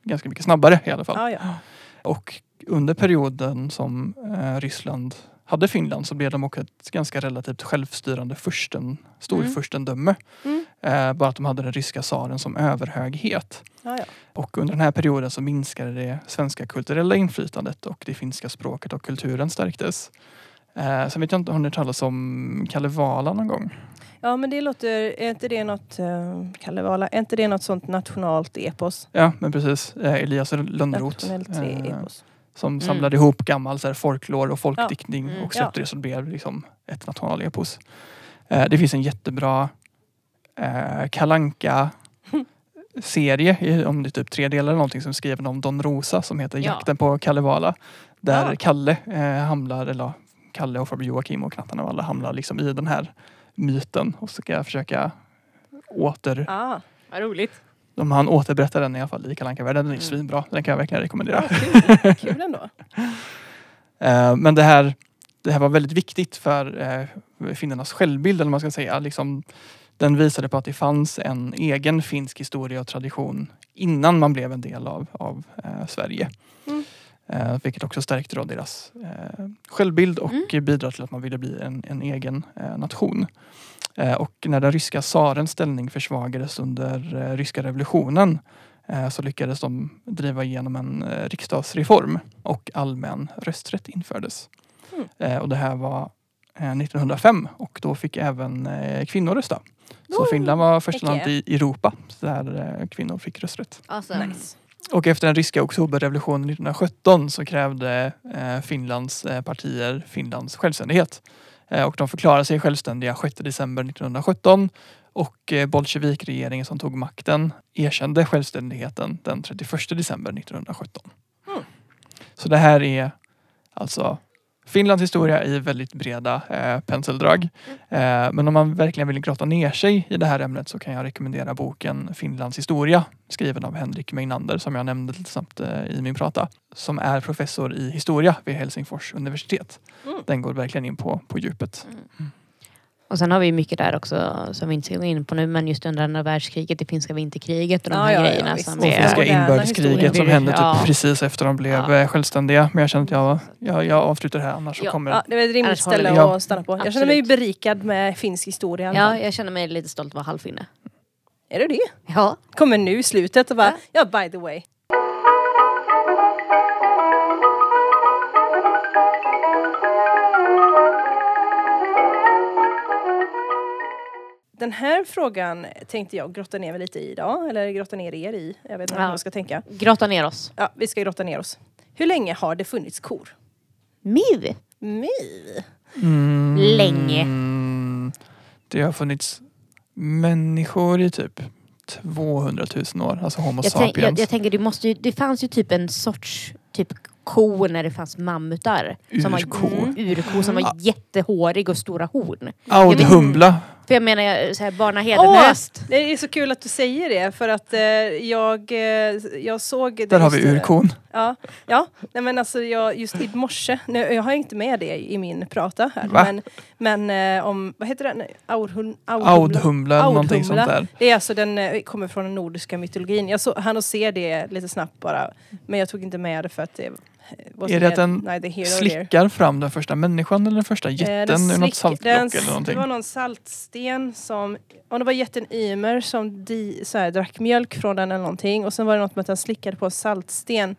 Speaker 3: ganska mycket snabbare i alla fall.
Speaker 1: Ja, ja.
Speaker 3: Och under perioden som eh, Ryssland hade Finland så blev de också ett ganska relativt självstyrande fursten, storfurstendöme.
Speaker 1: Mm.
Speaker 3: Eh, bara att de hade den ryska tsaren som överhöghet.
Speaker 1: Ja, ja.
Speaker 3: Och under den här perioden så minskade det svenska kulturella inflytandet och det finska språket och kulturen stärktes. Eh, sen vet jag inte, har ni talas om Kalevala någon gång?
Speaker 1: Ja, men det låter, är inte det något, uh, Kalevala, är inte det något sånt nationalt epos?
Speaker 3: Ja, men precis. Eh, Elias Lönnroth.
Speaker 1: Nationellt
Speaker 3: eh,
Speaker 1: epos.
Speaker 3: Som
Speaker 2: Mm.
Speaker 3: samlade ihop gammal så här, folklore och folkdiktning
Speaker 2: Mm.
Speaker 3: och släppte
Speaker 1: Ja.
Speaker 3: det så det blev liksom ett nationalepos. Eh, det finns en jättebra eh, kalanka serie om det är typ tre delar eller någonting som är skriven om Don Rosa som heter
Speaker 2: Ja.
Speaker 3: Jakten på Kalevala. Där
Speaker 1: Ja.
Speaker 3: Kalle eh, hamnar, eller ja, Kalle och farbror Joakim och knattarna och alla hamnar liksom i den här myten och så ska jag försöka åter...
Speaker 1: Ah,
Speaker 2: Vad roligt.
Speaker 3: De han återberättar den i alla fall i Kalle världen Den är
Speaker 2: Mm.
Speaker 3: svinbra. Den kan jag verkligen rekommendera.
Speaker 1: ja, kul. kul ändå.
Speaker 3: Eh, Men det här, det här var väldigt viktigt för eh, finnarnas självbild, eller man ska säga. Liksom, den visade på att det fanns en egen finsk historia och tradition innan man blev en del av, av eh, Sverige.
Speaker 1: Mm.
Speaker 3: Eh, vilket också stärkte då deras eh, självbild och bidrar till att man ville bli en, en egen eh, nation. Eh, och när den ryska tsarens ställning försvagades under eh, ryska revolutionen eh, så lyckades de driva igenom en eh, riksdagsreform och allmän rösträtt infördes.
Speaker 1: Mm.
Speaker 3: Eh, och det här var eh, 1905 och då fick även eh, kvinnor rösta. Så Finland var första landet i Europa där kvinnor fick rösträtt.
Speaker 2: Awesome.
Speaker 1: Nice.
Speaker 3: Och efter den ryska oktoberrevolutionen 1917 så krävde eh, Finlands eh, partier Finlands självständighet. Eh, och de förklarade sig självständiga 6 december 1917 och bolsjevikregeringen som tog makten erkände självständigheten den 31 december 1917.
Speaker 1: Mm.
Speaker 3: Så det här är alltså Finlands historia i väldigt breda eh, penseldrag. Eh, men om man verkligen vill grotta ner sig i det här ämnet så kan jag rekommendera boken Finlands historia skriven av Henrik Meinander som jag nämnde snabbt eh, i min prata. Som är professor i historia vid Helsingfors universitet.
Speaker 1: Mm.
Speaker 3: Den går verkligen in på, på djupet.
Speaker 2: Och sen har vi mycket där också som vi inte ska gå in på nu men just under andra världskriget, det finska vinterkriget och de
Speaker 1: Ja,
Speaker 2: här
Speaker 1: ja, ja,
Speaker 2: grejerna
Speaker 1: visst.
Speaker 2: som
Speaker 3: Och finska inbördeskriget som hände typ
Speaker 2: Ja.
Speaker 3: precis efter de blev
Speaker 2: Ja.
Speaker 3: eh, självständiga. Men jag känner att jag, jag, jag avslutar det här annars så
Speaker 2: Ja.
Speaker 3: kommer
Speaker 1: Ja, det var ett rimligt ställe
Speaker 3: vi.
Speaker 1: att stanna på. Jag känner mig
Speaker 2: Absolut.
Speaker 1: berikad med finsk historia.
Speaker 2: Ja, jag känner mig lite stolt att vara halvfinne.
Speaker 1: Är det det?
Speaker 2: Ja.
Speaker 1: Kommer nu i slutet och bara, ja by the way. Den här frågan tänkte jag grotta ner mig lite i idag, eller grotta ner er i. Jag vet inte
Speaker 2: Ja.
Speaker 1: hur jag ska tänka.
Speaker 2: Grotta ner oss.
Speaker 1: Ja, vi ska grotta ner oss. Hur länge har det funnits kor?
Speaker 2: Miv.
Speaker 1: Mi.
Speaker 3: Mm,
Speaker 2: Länge.
Speaker 3: Det har funnits människor i typ 200 000 år. Alltså Homo
Speaker 2: Jag, tänk,
Speaker 3: sapiens.
Speaker 2: jag, jag tänker det måste ju, det fanns ju typ en sorts typ ko när det fanns mammutar. Som var,
Speaker 3: Urko.
Speaker 2: Urko som var
Speaker 3: Ja.
Speaker 2: jättehårig och stora horn.
Speaker 3: Audhumla.
Speaker 2: För jag menar jag, så här, Barna Hedenhöst.
Speaker 1: Det är så kul att du säger det för att eh, jag, eh, jag såg... det
Speaker 3: Där har vi
Speaker 1: just, eh,
Speaker 3: urkon.
Speaker 1: Ja, ja. Nej, men alltså jag, just i morse, nu, jag har inte med det i min prata här,
Speaker 3: Va?
Speaker 1: men, men eh, om, vad heter den? Audhum,
Speaker 3: Audhumla eller någonting sånt
Speaker 1: Audhumla.
Speaker 3: där.
Speaker 1: Det är alltså den, eh, kommer från den nordiska mytologin. Jag så, hann och se det lite snabbt bara, men jag tog inte med det för att det
Speaker 3: Är det att den. Slickar fram den första människan eller den första
Speaker 1: Eh,
Speaker 3: jätten
Speaker 1: den
Speaker 3: ur något saltblock
Speaker 1: den-
Speaker 3: eller någonting?
Speaker 1: Det var någon saltsten som, om det var jätten Ymer som di, så här, drack mjölk från den eller någonting och sen var det något med att den slickade på en saltsten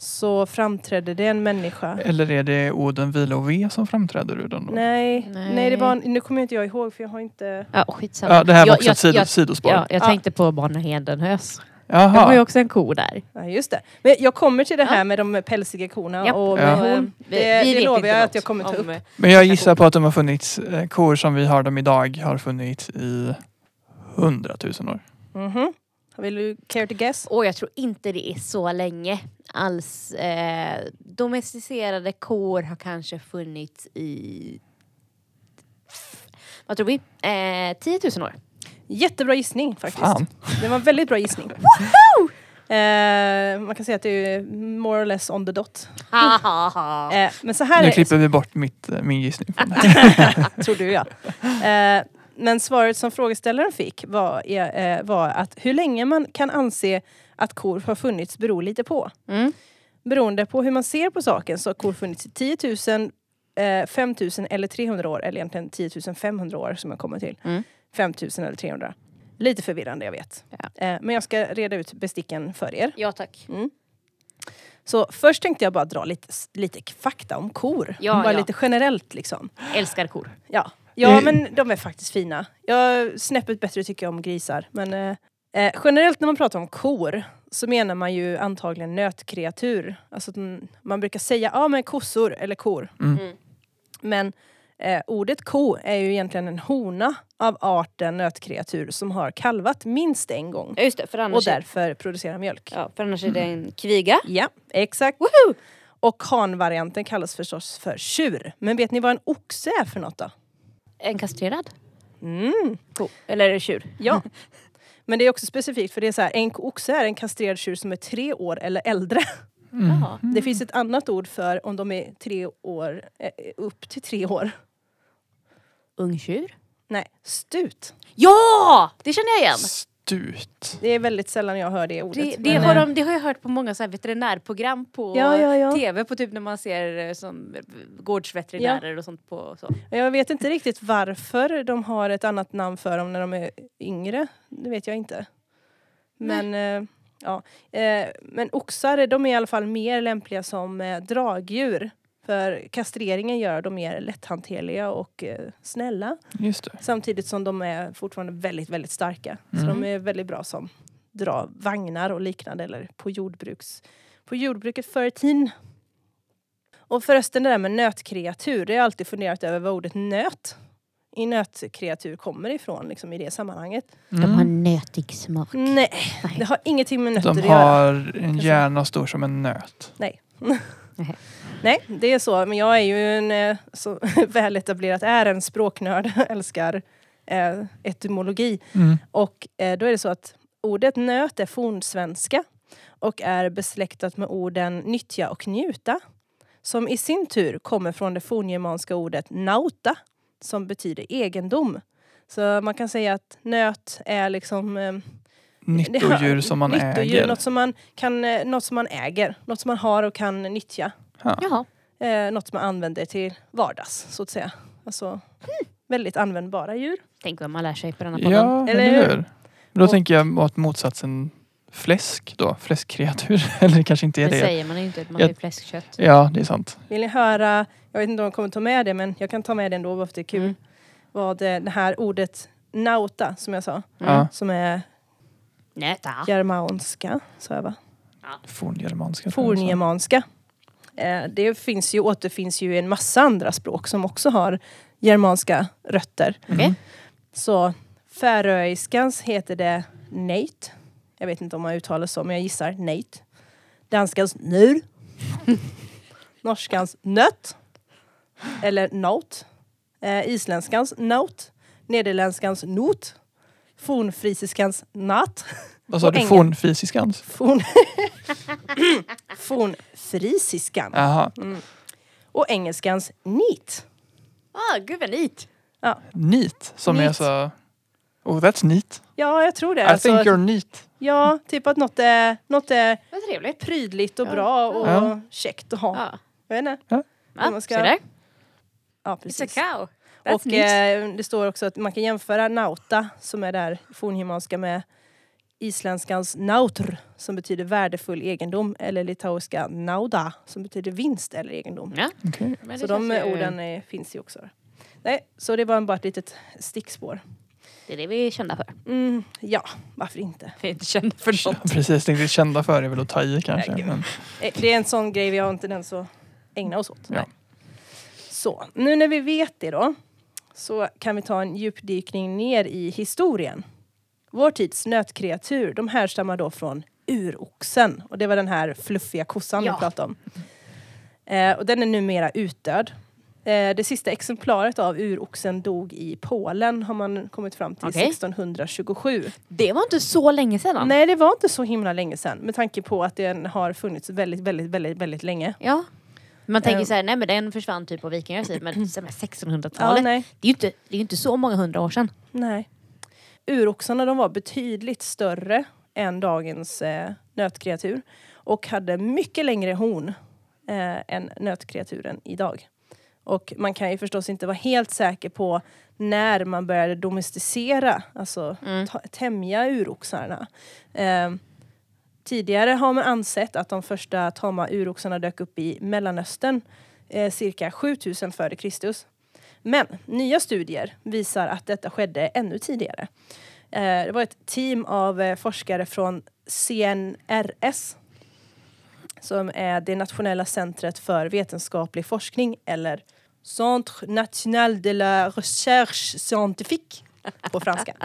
Speaker 1: så framträdde det en människa.
Speaker 3: Eller är det Oden, Vila och Ve som framträder ur den då?
Speaker 1: Nej,
Speaker 2: Nej.
Speaker 1: nej. det var, nu kommer inte jag ihåg för jag har inte...
Speaker 2: Ja, skitsamma.
Speaker 3: Ja, det här var
Speaker 2: Jag-
Speaker 3: också
Speaker 2: jag-
Speaker 3: ett sido,
Speaker 2: jag-
Speaker 3: sidospår.
Speaker 2: Ja, jag
Speaker 1: Ja.
Speaker 2: tänkte på Barna Hedenhös. Det var ju
Speaker 3: Jaha.
Speaker 2: också en ko där.
Speaker 1: Ja, just det. Men jag kommer till det här
Speaker 2: Ja.
Speaker 1: med de pälsiga korna
Speaker 2: Japp.
Speaker 1: och
Speaker 3: Ja.
Speaker 1: med horn.
Speaker 2: vi-
Speaker 1: Det,
Speaker 2: vi
Speaker 1: det
Speaker 2: vet
Speaker 1: lovar
Speaker 2: inte
Speaker 1: jag
Speaker 2: något
Speaker 1: att jag kommer ta
Speaker 2: om,
Speaker 1: upp.
Speaker 2: eh,
Speaker 3: Men jag gissar på att de har funnits, eh, kor som vi har dem idag har funnits i hundratusen år.
Speaker 1: Mhm. Vill du care to guess?
Speaker 2: Och jag tror inte det är så länge alls. Eh, domesticerade kor har kanske funnits i... Vad tror vi? Eh, 10 000 år.
Speaker 1: Jättebra gissning faktiskt.
Speaker 3: Fan.
Speaker 1: Det var en väldigt bra gissning. Eh, man kan säga att det är more or less on the dot. Eh, men så här
Speaker 3: Nu
Speaker 1: är
Speaker 3: klipper vi bort mitt, eh, min gissning.
Speaker 1: Tror du ja. Eh, men svaret som frågeställaren fick var, eh, var att hur länge man kan anse att kor har funnits beror lite på.
Speaker 2: Mm.
Speaker 1: Beroende på hur man ser på saken så har kor funnits i 10 000, eh, 5 000 eller 300 år. Eller egentligen 10 500 år som jag kommer till.
Speaker 2: Mm.
Speaker 1: 5 000 eller 300. Lite förvirrande jag vet.
Speaker 2: Ja.
Speaker 1: Eh, men jag ska reda ut besticken för er.
Speaker 2: Ja tack.
Speaker 1: Så först tänkte jag bara dra lite, lite fakta om kor.
Speaker 2: Ja,
Speaker 1: bara
Speaker 2: ja.
Speaker 1: lite generellt liksom.
Speaker 2: Älskar kor.
Speaker 1: Ja, ja
Speaker 3: Eh.
Speaker 1: men de är faktiskt fina. Jag snäppet bättre tycker jag om grisar. Men eh, eh, generellt när man pratar om kor så menar man ju antagligen nötkreatur. Alltså att man- brukar säga ja men kossor eller kor.
Speaker 3: Mm.
Speaker 2: Mm.
Speaker 1: Men eh, ordet ko är ju egentligen en hona av arten nötkreatur som har kalvat minst en gång.
Speaker 2: Ja just det, för
Speaker 1: Och
Speaker 2: annars, är,
Speaker 1: därför producerar mjölk.
Speaker 2: ja, för annars är det en kviga.
Speaker 1: Ja, exakt.
Speaker 2: Woho!
Speaker 1: Och hanvarianten kallas förstås för tjur. Men vet ni vad en oxe är för något då?
Speaker 2: En kastrerad
Speaker 1: Mm.
Speaker 2: ko. Eller tjur.
Speaker 1: Ja. Men det är också specifikt för det är så här, en oxe är en kastrerad tjur som är tre år eller äldre.
Speaker 3: Mm.
Speaker 1: Det finns ett annat ord för om de är tre år, eh, upp till tre år.
Speaker 2: Ungtjur?
Speaker 1: Nej, stut.
Speaker 2: Ja! Det känner jag igen.
Speaker 3: Stut.
Speaker 1: Det är väldigt sällan jag hör det ordet.
Speaker 2: Det, det,
Speaker 1: Men,
Speaker 2: har de, det har jag hört på många så här veterinärprogram på
Speaker 1: Ja, ja, ja.
Speaker 2: tv, på typ när man ser eh, som gårdsveterinärer och sånt på så.
Speaker 1: Jag vet inte riktigt varför de har ett annat namn för dem när de är yngre. Det vet jag inte. Men, eh, ja. Eh, men oxar de är i alla fall mer lämpliga som eh, dragdjur. För kastreringen gör dem mer lätthanterliga och eh, snälla.
Speaker 3: Just det.
Speaker 1: Samtidigt som de är fortfarande väldigt, väldigt starka. Så
Speaker 3: Mm.
Speaker 1: de är väldigt bra som dra vagnar och liknande eller på jordbruks på jordbruket förr i tiden. Och förresten det där med nötkreatur, det har jag alltid funderat över vad ordet nöt i nötkreatur kommer ifrån liksom, i det sammanhanget.
Speaker 3: Mm.
Speaker 2: nötig smak.
Speaker 1: Nej, det har ingenting med nötter
Speaker 3: De
Speaker 1: att göra.
Speaker 3: har en hjärna stor som en nöt.
Speaker 1: Nej.
Speaker 2: Nej.
Speaker 1: Nej, det är så. Men jag är ju en eh, så väletablerat är en språknörd, älskar eh, etymologi.
Speaker 3: Mm.
Speaker 1: Och eh, då är det så att ordet nöt är fornsvenska och är besläktat med orden nyttja och njuta. Som i sin tur kommer från det forngermanska ordet nauta som betyder egendom. Så man kan säga att nöt är liksom eh,
Speaker 3: Nyttodjur som man
Speaker 1: nyttodjur,
Speaker 3: äger.
Speaker 1: Något som man, kan, eh, något som man äger, något som man har och kan nyttja.
Speaker 2: Jaha.
Speaker 1: Eh, något som man använder till vardags så att säga. Alltså väldigt användbara djur.
Speaker 2: Tänk vad man lär sig på denna podden.
Speaker 3: Ja,
Speaker 1: Eller hur?
Speaker 3: hur? Då
Speaker 1: Och-
Speaker 3: tänker jag åt motsatsen fläsk då. Fläskkreatur. eller det kanske inte är
Speaker 2: Det
Speaker 3: det.
Speaker 2: säger man ju inte, man har ju fläskkött.
Speaker 3: Ja, det är sant.
Speaker 1: Vill ni höra, jag vet inte om jag kommer ta med det men jag kan ta med det ändå för att det är kul.
Speaker 2: Mm.
Speaker 1: Vad eh, det här ordet nauta som jag sa,
Speaker 2: Mm.
Speaker 1: Som är
Speaker 2: Nöta.
Speaker 1: germanska, sa jag va?
Speaker 3: Forngermanska. tror jag så.
Speaker 1: Forngermanska. Eh, det finns ju, återfinns ju i en massa andra språk som också har germanska rötter.
Speaker 2: Okej.
Speaker 1: Så färöiskans heter det nate. Jag vet inte om man uttalar så men jag gissar nate. Danskans nur. Norskans nött. Eller not. Eh, isländskans not. Nederländskans not. Fornfrisiskans nat.
Speaker 3: Vad sa
Speaker 1: Och
Speaker 3: du? Fornfrisiskans?
Speaker 1: Forn... Fornfrisiskan.
Speaker 3: Jaha.
Speaker 1: Och engelskans neat.
Speaker 2: Ah, gud vad neat.
Speaker 3: Neat. Som är
Speaker 1: Neat.
Speaker 3: så... Oh, that's neat.
Speaker 1: Ja, jag tror det.
Speaker 3: I
Speaker 1: Alltså,
Speaker 3: think you're neat.
Speaker 1: Ja, typ att något är, något är
Speaker 2: trevligt.
Speaker 1: prydligt och
Speaker 2: Ja.
Speaker 1: bra och
Speaker 3: Ja.
Speaker 1: käckt att ha.
Speaker 2: Ja.
Speaker 1: Jag vet inte.
Speaker 2: Ja,
Speaker 1: man ska-
Speaker 2: se där.
Speaker 1: Ja,
Speaker 2: It's a
Speaker 1: precis.
Speaker 2: cow. That's
Speaker 1: Och
Speaker 2: neat.
Speaker 1: eh, det står också att man kan jämföra nauta som är där forngermanska med isländskans nautr som betyder värdefull egendom eller litauiska nauda som betyder vinst eller egendom.
Speaker 2: Ja, men
Speaker 1: Så de
Speaker 2: känns ju-
Speaker 1: orden eh, finns ju också. Nej, så det var bara ett litet stickspår.
Speaker 2: Det är det vi är kända för.
Speaker 1: Mm, ja, varför inte?
Speaker 2: Vi är inte kända för
Speaker 3: Ja, Precis, det är kända för är väl att ta i kanske.
Speaker 1: Nej.
Speaker 3: Men,
Speaker 1: Eh, Det är en sån grej vi har inte den så ägna oss åt.
Speaker 3: Ja.
Speaker 1: Så, nu när vi vet det då så kan vi ta en djupdykning ner i historien. Vår tids nötkreatur, de härstammar då från uroxen. Och det var den här fluffiga kossan
Speaker 2: Ja.
Speaker 1: vi pratade om. Eh, och den är numera utdöd. Eh, det sista exemplaret av uroxen dog i Polen har man kommit fram till
Speaker 2: Okej.
Speaker 1: 1627.
Speaker 2: Det var inte så länge sedan.
Speaker 1: Nej det var inte så himla länge sedan med tanke på att den har funnits väldigt, väldigt, väldigt, väldigt länge.
Speaker 2: Ja. Man tänker
Speaker 1: Eh.
Speaker 2: så här, nej men den försvann typ på vikingars tid, men så här
Speaker 1: Ja,
Speaker 2: 1600-talet.
Speaker 1: nej.
Speaker 2: det, är ju inte, det är inte så många hundra år sedan.
Speaker 1: Nej. Uroxarna de var betydligt större än dagens eh, nötkreatur och hade mycket längre horn eh, än nötkreaturen idag. Och man kan ju förstås inte vara helt säker på när man började domesticera, alltså
Speaker 2: Mm.
Speaker 1: tämja uroxarna. Eh, tidigare har man ansett att de första tama uroxarna dök upp i Mellanöstern eh, cirka 7000 f.Kr. Men nya studier visar att detta skedde ännu tidigare. Eh, det var ett team av eh, forskare från CNRS som är det nationella centret för vetenskaplig forskning eller Centre National de la Recherche Scientifique på franska.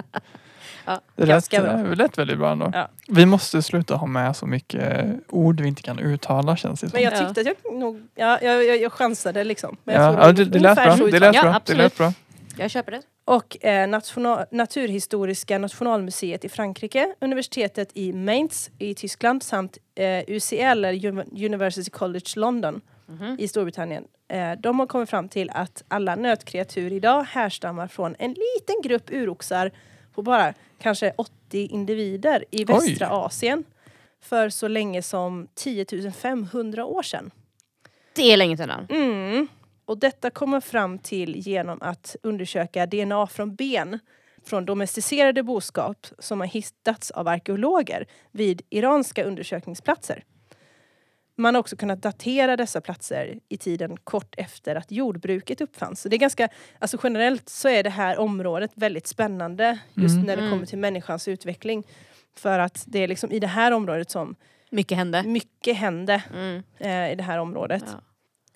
Speaker 3: Det lät,
Speaker 1: Ganska bra.
Speaker 3: det lät väldigt bra ändå.
Speaker 1: Ja.
Speaker 3: Vi måste sluta ha med så mycket ord vi inte kan uttala känns det som.
Speaker 1: Men jag
Speaker 2: Ja.
Speaker 1: tyckte att jag nog, ja, jag, jag, jag chansade liksom. Men jag
Speaker 3: ja, ja, det, det lät bra. Det lät
Speaker 2: Ja,
Speaker 3: bra. Det
Speaker 2: absolut.
Speaker 3: lät bra.
Speaker 2: Jag köper det.
Speaker 1: Och eh, national, Naturhistoriska nationalmuseet i Frankrike, universitetet i Mainz i Tyskland samt eh, UCL, eller University College London
Speaker 2: Mhm.
Speaker 1: i Storbritannien. Eh, de har kommit fram till att alla nötkreatur idag härstammar från en liten grupp uroxar på bara kanske 80 individer i västra Asien för så länge som 10 500 år sedan.
Speaker 2: Det är länge sedan.
Speaker 1: Mm. Och detta kommer fram till genom att undersöka DNA från ben från domesticerade boskap som har hittats av arkeologer vid iranska undersökningsplatser. Man har också kunnat datera dessa platser i tiden kort efter att jordbruket uppfanns. Så det är ganska, alltså generellt så är det här området väldigt spännande just
Speaker 3: Mm.
Speaker 1: när det
Speaker 2: Mm.
Speaker 1: kommer till människans utveckling. För att det är liksom i det här området som
Speaker 2: Mycket hände.
Speaker 1: mycket hände
Speaker 2: Mm.
Speaker 1: eh, i det här området.
Speaker 2: Ja.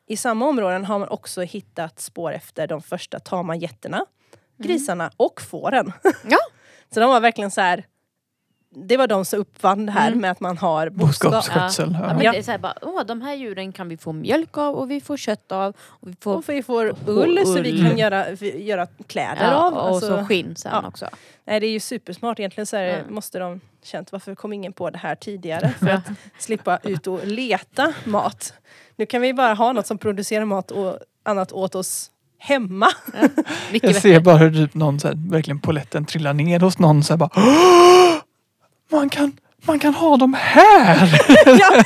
Speaker 1: I samma områden har man också hittat spår efter de första tama getterna, grisarna och fåren.
Speaker 2: Mm. Ja.
Speaker 1: så de var verkligen så här. Det var de som uppfann det här
Speaker 2: Mm.
Speaker 1: med att man har boskap.
Speaker 3: Boskapsskötsel.
Speaker 2: Ja,
Speaker 3: Ja.
Speaker 2: men
Speaker 1: Ja.
Speaker 2: det är så här bara, åh, de här djuren kan vi få mjölk av och vi får kött av. Och vi får,
Speaker 1: Och vi får ull så vi kan göra, göra kläder
Speaker 2: ja,
Speaker 1: av.
Speaker 2: och
Speaker 1: Alltså,
Speaker 2: så skinn sen
Speaker 1: ja.
Speaker 2: också.
Speaker 1: nej, det är ju supersmart egentligen. Så här,
Speaker 2: Ja.
Speaker 1: måste de känt varför kom ingen på det här tidigare? För att slippa ut och leta mat. Nu kan vi bara ha något som producerar mat och annat åt oss hemma.
Speaker 3: Jag ser bara hur typ någon så här, verkligen poletten trillar ner hos någon så här bara "Åh! Man kan, man kan ha dem här!
Speaker 1: ja,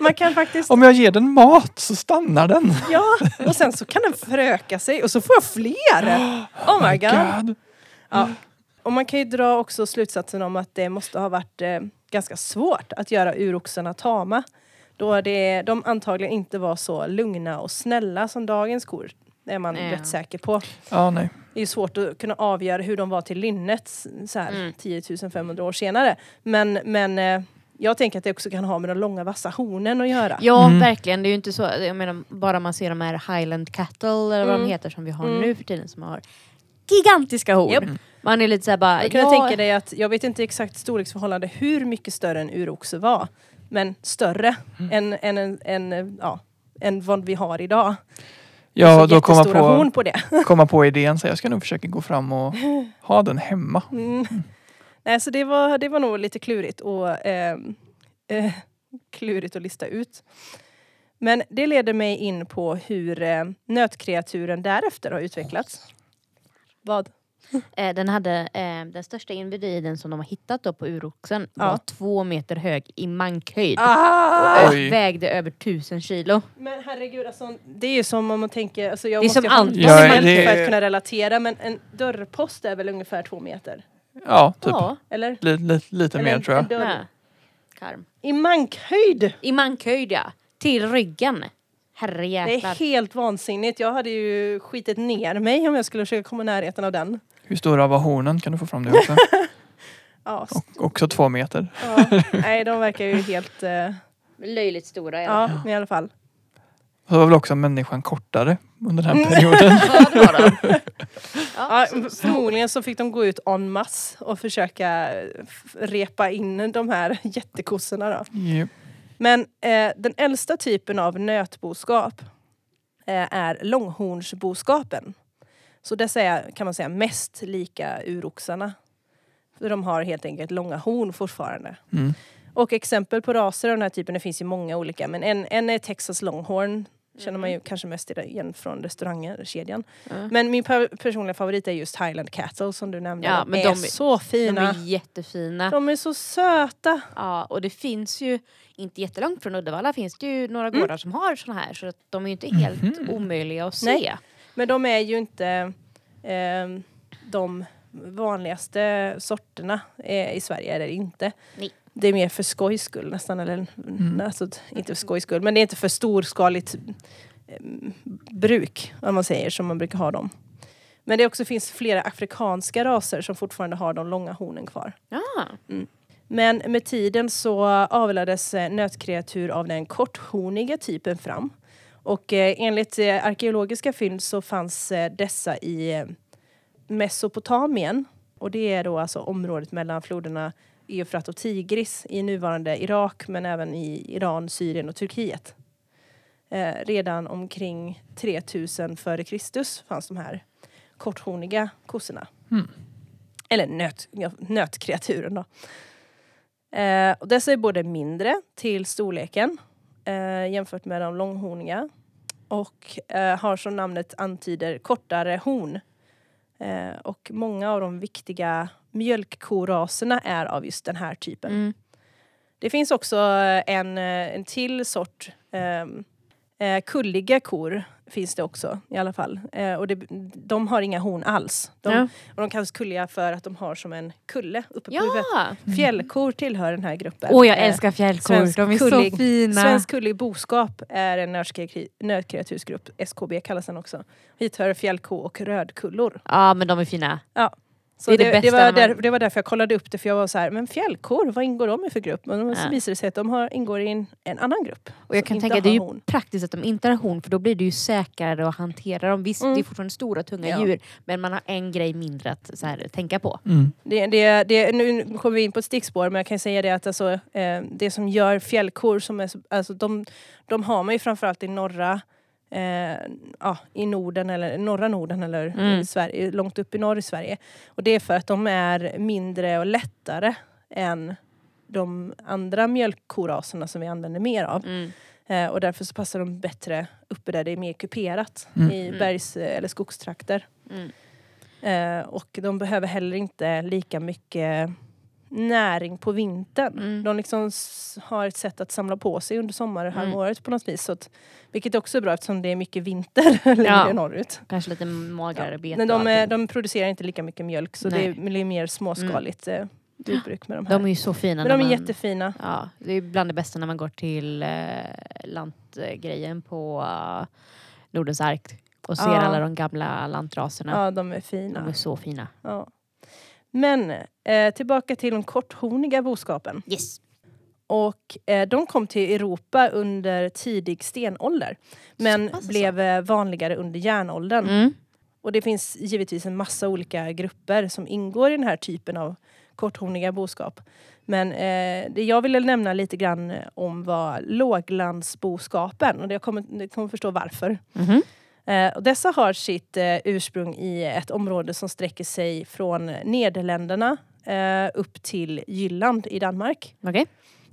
Speaker 1: man kan faktiskt
Speaker 3: Om jag ger den mat så stannar den.
Speaker 1: Ja, och sen så kan den föröka sig och så får jag fler! Oh my god! Ja. Och man kan ju dra också slutsatsen om att det måste ha varit eh, ganska svårt att göra uroxarna tama. Då det, de antagligen inte var så lugna och snälla som dagens kor. Det är man
Speaker 2: Ja.
Speaker 1: rätt säker på.
Speaker 3: Ja, nej.
Speaker 1: Det är svårt att kunna avgöra hur de var till lynnet s- så här,
Speaker 2: Mm.
Speaker 1: 10 500 år senare. Men, men eh, jag tänker att det också kan ha med de långa vassa hornen att göra.
Speaker 2: Ja,
Speaker 3: Mm.
Speaker 2: verkligen. Det är ju inte så. Jag menar, bara man ser de här Highland Cattle eller vad
Speaker 1: Mm.
Speaker 2: de heter som vi har
Speaker 1: Mm.
Speaker 2: nu för tiden som har gigantiska horn.
Speaker 1: Japp.
Speaker 2: Man är lite såhär bara,
Speaker 1: Jag kan
Speaker 2: ja,
Speaker 1: tänka dig att, jag vet inte exakt storleksförhållande hur mycket större en uroxe var. Men större än, än, än, än, ja, än vad vi har idag.
Speaker 3: Ja,
Speaker 1: så
Speaker 3: då komma på,
Speaker 1: på det.
Speaker 3: komma på idén så jag ska nog försöka gå fram och ha den hemma.
Speaker 1: Mm. Nej, så det var, det var nog lite klurigt och ehm, eh, klurigt att lista ut. Men det leder mig in på hur eh, nötkreaturen därefter har utvecklats. Vad?
Speaker 2: eh, den hade eh, den största individen som de har hittat då på uroxen
Speaker 1: Ja.
Speaker 2: var två meter hög i mankhöjd.
Speaker 1: Ah!
Speaker 2: Och
Speaker 3: Oj.
Speaker 2: vägde över tusen kilo.
Speaker 1: Men herregud, alltså, det är ju som om man tänker... Alltså jag
Speaker 2: Det är
Speaker 1: måste
Speaker 2: som
Speaker 1: ha
Speaker 2: Anton.
Speaker 3: Ja, det-
Speaker 1: för att kunna relatera, men en dörrpost är väl ungefär två meter?
Speaker 3: Ja, typ.
Speaker 2: Ja.
Speaker 1: Eller?
Speaker 3: Lite, lite, lite
Speaker 1: Eller
Speaker 3: mer
Speaker 1: en-
Speaker 3: tror jag.
Speaker 1: en.
Speaker 2: Karm.
Speaker 1: I mankhöjd!
Speaker 2: I mankhöjd ja. Till ryggen.
Speaker 1: Det
Speaker 2: Herrejäklar.
Speaker 1: är helt vansinnigt. Jag hade ju skitit ner mig om jag skulle försöka komma i närheten av den.
Speaker 3: Hur stora var hornen? Kan du få fram det också?
Speaker 1: Ja,
Speaker 3: Och också två meter.
Speaker 1: ja. Nej, de verkar ju helt... eh,
Speaker 2: Löjligt stora i alla fall.
Speaker 1: ja, i alla fall.
Speaker 3: Så var väl också människan kortare under den här perioden.
Speaker 2: Ja, det var de.
Speaker 1: Ja,
Speaker 2: så- så-
Speaker 1: förmodligen så fick de gå ut en masse och försöka eh, f- repa in de här jättekossorna då.
Speaker 3: Japp.
Speaker 1: Men eh, den äldsta typen av nötboskap eh, är långhornsboskapen. Så dessa är kan man säga mest lika uroxarna. För de har helt enkelt långa horn fortfarande.
Speaker 3: Mm.
Speaker 1: Och exempel på raser av den här typen, det finns ju många olika. Men en, en är Texas Longhorn. Känner man ju kanske mest igen från restaurangkedjan.
Speaker 2: Mm.
Speaker 1: Men min per- personliga favorit är just Highland Cattle som du nämnde.
Speaker 2: Ja,
Speaker 1: de,
Speaker 2: men
Speaker 1: är
Speaker 2: de är-
Speaker 1: så
Speaker 2: De
Speaker 1: fina.
Speaker 2: är jättefina.
Speaker 1: De är så söta.
Speaker 2: Ja, och det finns ju, inte jättelångt från Uddevalla finns det ju några gårdar som har såna här så att de är ju inte helt
Speaker 3: Mhm.
Speaker 2: omöjliga att se.
Speaker 1: Nej. Men de är ju inte ehm, de vanligaste sorterna eh, i Sverige. Är det inte.
Speaker 2: Nej.
Speaker 1: Det är mer för skojs skull nästan. Eller, alltså, inte för skojs skull, men det är inte för storskaligt eh, bruk om man säger som man brukar ha dem. Men det också finns flera afrikanska raser som fortfarande har de långa hornen kvar.
Speaker 2: Ja.
Speaker 1: Men med tiden så avlades eh, nötkreatur av den korthorniga typen fram. Och eh, enligt eh, arkeologiska fynd så fanns eh, dessa i Mesopotamien. Och det är då alltså området mellan floderna Eufrat och Tigris i nuvarande Irak men även i Iran, Syrien och Turkiet. Eh, redan omkring 3000 före Kristus fanns de här korthorniga kossorna.
Speaker 3: Mm.
Speaker 1: Eller nöt, nötkreaturen då. Eh, och dessa är både mindre till storleken eh, jämfört med de långhorniga och eh, har som namnet antyder kortare horn. Eh, och många av de viktiga mjölkkoraserna är av just den här typen.
Speaker 2: Mm.
Speaker 1: Det finns också en, eh, en till sort ehm, eh, kulliga kor finns det också i alla fall. Eh, och det, de har inga horn alls. De,
Speaker 2: Ja.
Speaker 1: och de kallas kulliga för att de har som en kulle uppe på huvudet.
Speaker 2: ja.
Speaker 1: Fjällkor tillhör den här gruppen.
Speaker 2: Åh jag
Speaker 1: Eh,
Speaker 2: älskar fjällkor, de är
Speaker 1: kullig-
Speaker 2: så fina.
Speaker 1: Svensk kullig boskap är en nötkre- nötkreatursgrupp, SKB kallas den också. Hit hör fjällko och rödkullor.
Speaker 2: Ja men de är fina.
Speaker 1: Så
Speaker 2: Det
Speaker 1: det,
Speaker 2: det
Speaker 1: var där, det var därför jag kollade upp det, för jag var så här, men fjällkor, vad ingår de i för grupp? Men så
Speaker 2: Ja.
Speaker 1: visade det sig att de har, ingår i en, en annan grupp.
Speaker 2: Och jag kan tänka,
Speaker 1: har
Speaker 2: det är ju
Speaker 1: horn.
Speaker 2: praktiskt att de inte har horn för då blir det ju säkrare att hantera dem. Visst,
Speaker 1: Mm.
Speaker 2: det är fortfarande stora tunga
Speaker 1: Ja.
Speaker 2: djur men man har en grej mindre att så här, tänka på.
Speaker 3: Mm.
Speaker 1: Det, det, det, nu kommer vi in på ett stickspår men jag kan säga det att alltså, eh, det som gör fjällkor, som är, så- alltså, de, de har man ju framförallt i norra eh, ja, i Norden eller norra Norden eller
Speaker 2: Mm.
Speaker 1: i Sverige, långt upp i norr i Sverige. Och det är för att de är mindre och lättare än de andra mjölkkoraserna som vi använder mer av.
Speaker 2: Mm.
Speaker 1: Eh, och därför så passar de bättre uppe där det är mer kuperat
Speaker 3: Mm.
Speaker 1: i
Speaker 2: Mm.
Speaker 1: bergs eller skogstrakter.
Speaker 2: Mm.
Speaker 1: Eh, och de behöver heller inte lika mycket näring på vintern.
Speaker 2: Mm.
Speaker 1: De liksom har ett sätt att samla på sig under sommarhalvåret på något vis. Så att, vilket också är bra eftersom det är mycket vinter längre
Speaker 2: Ja.
Speaker 1: norrut.
Speaker 2: Kanske lite magrare bete.
Speaker 1: Men de, är, de producerar inte lika mycket mjölk så
Speaker 2: Nej.
Speaker 1: det blir mer småskaligt eh, jordbruk med de här.
Speaker 2: de är ju så fina.
Speaker 1: Men de är
Speaker 2: man,
Speaker 1: jättefina.
Speaker 2: Ja, det är bland det bästa när man går till eh, lantgrejen på eh, Nordens ark och ser
Speaker 1: Ja.
Speaker 2: alla de gamla lantraserna.
Speaker 1: Ja, de är fina.
Speaker 2: De är så fina.
Speaker 1: Ja. Men eh, tillbaka till de korthorniga boskapen.
Speaker 2: Yes.
Speaker 1: Och eh, de kom till Europa under tidig stenålder. Men
Speaker 2: Så pass
Speaker 1: blev eh, vanligare under järnåldern.
Speaker 2: Mm.
Speaker 1: Och det finns givetvis en massa olika grupper som ingår i den här typen av korthorniga boskap. Men eh, det jag ville nämna lite grann om var låglandsboskapen. Och jag kommer, ni kommer förstå varför.
Speaker 2: Mhm.
Speaker 1: Eh, och dessa har sitt eh, ursprung i ett område som sträcker sig från Nederländerna eh, upp till Jylland i Danmark.
Speaker 2: Okej.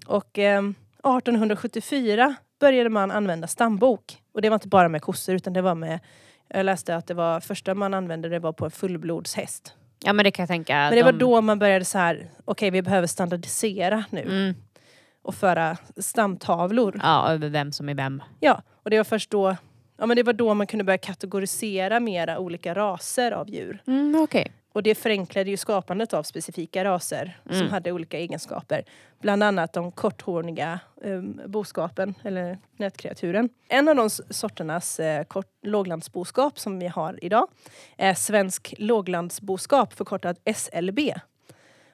Speaker 1: Och eh, 1874 började man använda stambok. Och det var inte bara med kossor utan det var med jag läste att det var första man använde det var på en fullblodshäst.
Speaker 2: Ja men det kan jag tänka.
Speaker 1: Men det var då man började så här, okej vi behöver standardisera nu
Speaker 2: Mm.
Speaker 1: och föra stamtavlor.
Speaker 2: Ja, över vem som är vem.
Speaker 1: Ja, och det var först då, ja men det var då man kunde börja kategorisera mera olika raser av djur.
Speaker 2: Mm, Okej.
Speaker 1: Och det förenklade ju skapandet av specifika raser som
Speaker 2: Mm.
Speaker 1: hade olika egenskaper. Bland annat de korthorniga um, boskapen, eller nötkreaturen. En av de sorternas eh, kort, låglandsboskap som vi har idag är svensk låglandsboskap, förkortat SLB.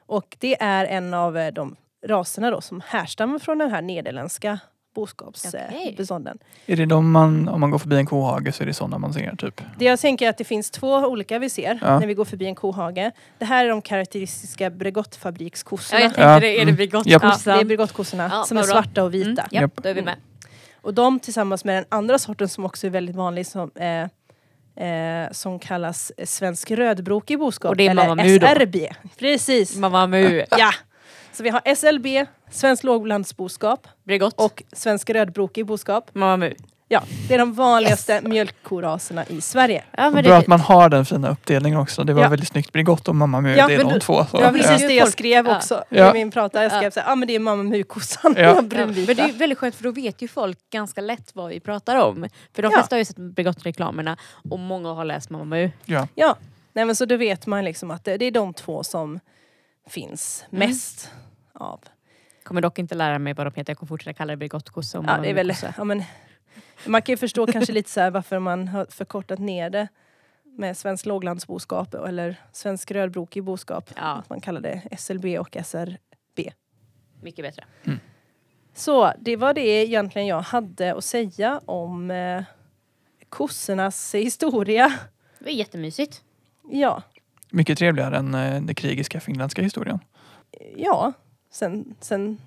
Speaker 1: Och det är en av eh, de raserna då som härstammar från den här nederländska boskapsbestånden.
Speaker 2: Okej.
Speaker 3: Är det de man, om man går förbi en kohage så är det sådana man ser typ?
Speaker 1: Det jag tänker är att det finns två olika vi ser
Speaker 3: Ja.
Speaker 1: när vi går förbi en kohage. Det här är de karaktäristiska
Speaker 2: Ja,
Speaker 1: Bregottfabrikskossorna.
Speaker 2: jag tänkte
Speaker 3: Ja,
Speaker 2: det. Är det
Speaker 3: mm.
Speaker 2: Bregottkossan?
Speaker 1: det är Bregottkossorna
Speaker 2: Ja,
Speaker 1: som är
Speaker 2: bra.
Speaker 1: svarta och vita.
Speaker 2: Mm, ja,
Speaker 3: Japp.
Speaker 2: då är vi med.
Speaker 1: Och de tillsammans med den andra sorten som också är väldigt vanlig som, eh, eh, som kallas svensk rödbrokig boskap.
Speaker 2: Och det är
Speaker 1: eller
Speaker 2: Mamma Mu då?
Speaker 1: SRB. Precis.
Speaker 2: Mamma Mu.
Speaker 1: Ja. Så vi har SLB, svensk låglandsboskap
Speaker 2: Bregott.
Speaker 1: och svensk rödbrokig boskap.
Speaker 2: Mamma Mu.
Speaker 1: Ja, det är de vanligaste mjölkkoraserna i Sverige.
Speaker 2: Ja, men
Speaker 3: bra att man har den fina uppdelningen också. Det var
Speaker 1: Ja.
Speaker 3: väldigt snyggt. Bregott och Mamma Mu,
Speaker 1: Ja,
Speaker 3: det är de
Speaker 1: du-
Speaker 3: två. Så.
Speaker 1: Var precis
Speaker 2: Ja.
Speaker 1: det jag skrev
Speaker 2: ja.
Speaker 1: också
Speaker 3: Ja.
Speaker 1: i min prata. Jag skrev
Speaker 2: Ja.
Speaker 1: så här, ah, men det är mamma mu-kossan,
Speaker 3: Ja.
Speaker 1: ja.
Speaker 2: Ja, men det är väldigt skönt för då vet ju folk ganska lätt vad vi pratar om. För de
Speaker 1: Ja.
Speaker 2: flesta har ju sett Bregott-reklamerna och många har läst Mamma Mu.
Speaker 3: Ja.
Speaker 1: Ja, nej men så då vet man liksom att det, det är de två som finns
Speaker 2: Mm.
Speaker 1: mest av.
Speaker 2: Kommer dock inte lära mig vad de heter, jag kommer fortsätta kalla det Bregottkossa
Speaker 1: Ja, det är väl, ja, men, man kan ju förstå kanske lite så här varför man har förkortat ner det med svensk låglandsboskap eller svensk rödbrokig boskap.
Speaker 2: Ja.
Speaker 1: Att man kallar det SLB och SR.
Speaker 2: Mycket bättre.
Speaker 1: Så det var det egentligen jag hade att säga om eh, kossornas historia.
Speaker 2: Det var jättemysigt.
Speaker 1: Ja,
Speaker 3: Mycket trevligare än eh, den krigiska finländska historien.
Speaker 1: ja, sen, sen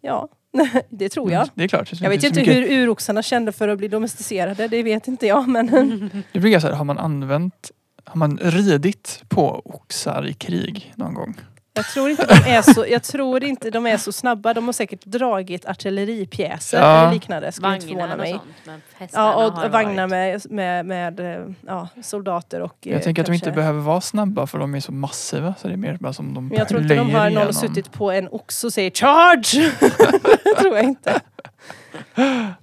Speaker 1: ja, det tror jag.
Speaker 3: Mm, Det är klart. Det
Speaker 1: Jag vet inte
Speaker 3: mycket-
Speaker 1: hur uroxarna kände för att bli domesticerade, det vet inte jag men
Speaker 3: Det brukar säga, har man använt, har man ridit på oxar i krig någon gång?
Speaker 1: Jag tror inte de är så, jag tror inte de är så snabba. De har säkert dragit artilleripjäser
Speaker 3: Ja.
Speaker 1: eller liknande, skulle inte förvåna
Speaker 2: Vagnar och
Speaker 1: mig.
Speaker 2: sånt. Men
Speaker 1: Ja,
Speaker 2: har
Speaker 1: och
Speaker 2: det
Speaker 1: vagnar
Speaker 2: varit.
Speaker 1: med, med, med eh, ja, soldater och eh,
Speaker 3: Jag tänker att de inte
Speaker 1: kanske-
Speaker 3: behöver vara snabba för de är så massiva så det är mer bara som de
Speaker 1: Men jag tror inte de har någon suttit på en ox och säger charge! tror jag inte.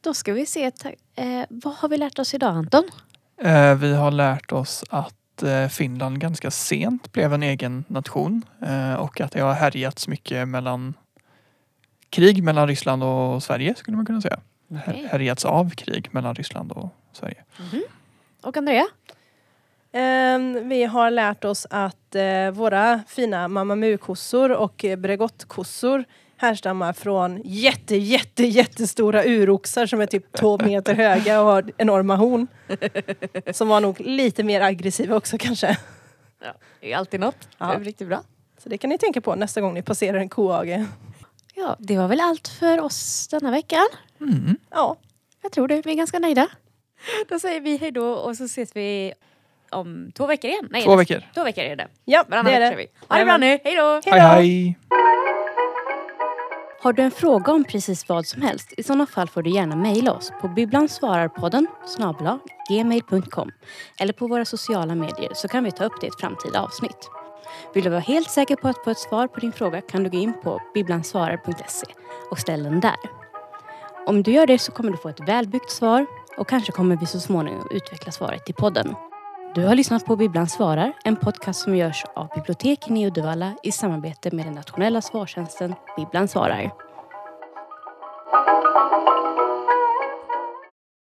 Speaker 2: Då ska vi se, eh, vad har vi lärt oss idag Anton?
Speaker 3: Eh, Vi har lärt oss att eh, Finland ganska sent blev en egen nation eh, och att det har härjats mycket mellan krig mellan Ryssland och Sverige skulle man kunna säga.
Speaker 2: Okej.
Speaker 3: Härjats av krig mellan Ryssland och Sverige.
Speaker 2: Och Andrea?
Speaker 1: Ehm, vi har lärt oss att eh, våra fina Mamma Mu-kossor och eh, Bregottkossor härstammar från jätte, jätte, jättestora uroxar som är typ två meter höga och har enorma horn. Som var nog lite mer aggressiva också kanske.
Speaker 2: Det är alltid något.
Speaker 1: Ja.
Speaker 2: Det är riktigt bra.
Speaker 1: Så det kan ni tänka på nästa gång ni passerar en kohage.
Speaker 2: Ja, det var väl allt för oss denna veckan.
Speaker 3: Mm.
Speaker 1: Ja,
Speaker 2: Jag tror det. Vi är ganska nöjda. Då säger vi hej då och så ses vi om två veckor igen. Nej,
Speaker 3: Två veckor.
Speaker 2: Två veckor är det.
Speaker 1: ja
Speaker 2: Varannan
Speaker 1: det är det.
Speaker 2: vi. Ha det bra nu. Hej då!
Speaker 3: Hej hej!
Speaker 2: Har du en fråga om precis vad som helst? I sådana fall får du gärna mejla oss på bibblansvararpodden snabel-a gmail.com eller på våra sociala medier så kan vi ta upp det i ett framtida avsnitt. Vill du vara helt säker på att få ett svar på din fråga kan du gå in på bibblansvarar.se och ställa den där. Om du gör det så kommer du få ett välbyggt svar och kanske kommer vi så småningom utveckla svaret i podden. Du har lyssnat på Bibblan svarar, en podcast som görs av biblioteken i Uddevalla i samarbete med den nationella svartjänsten Bibblan svarar.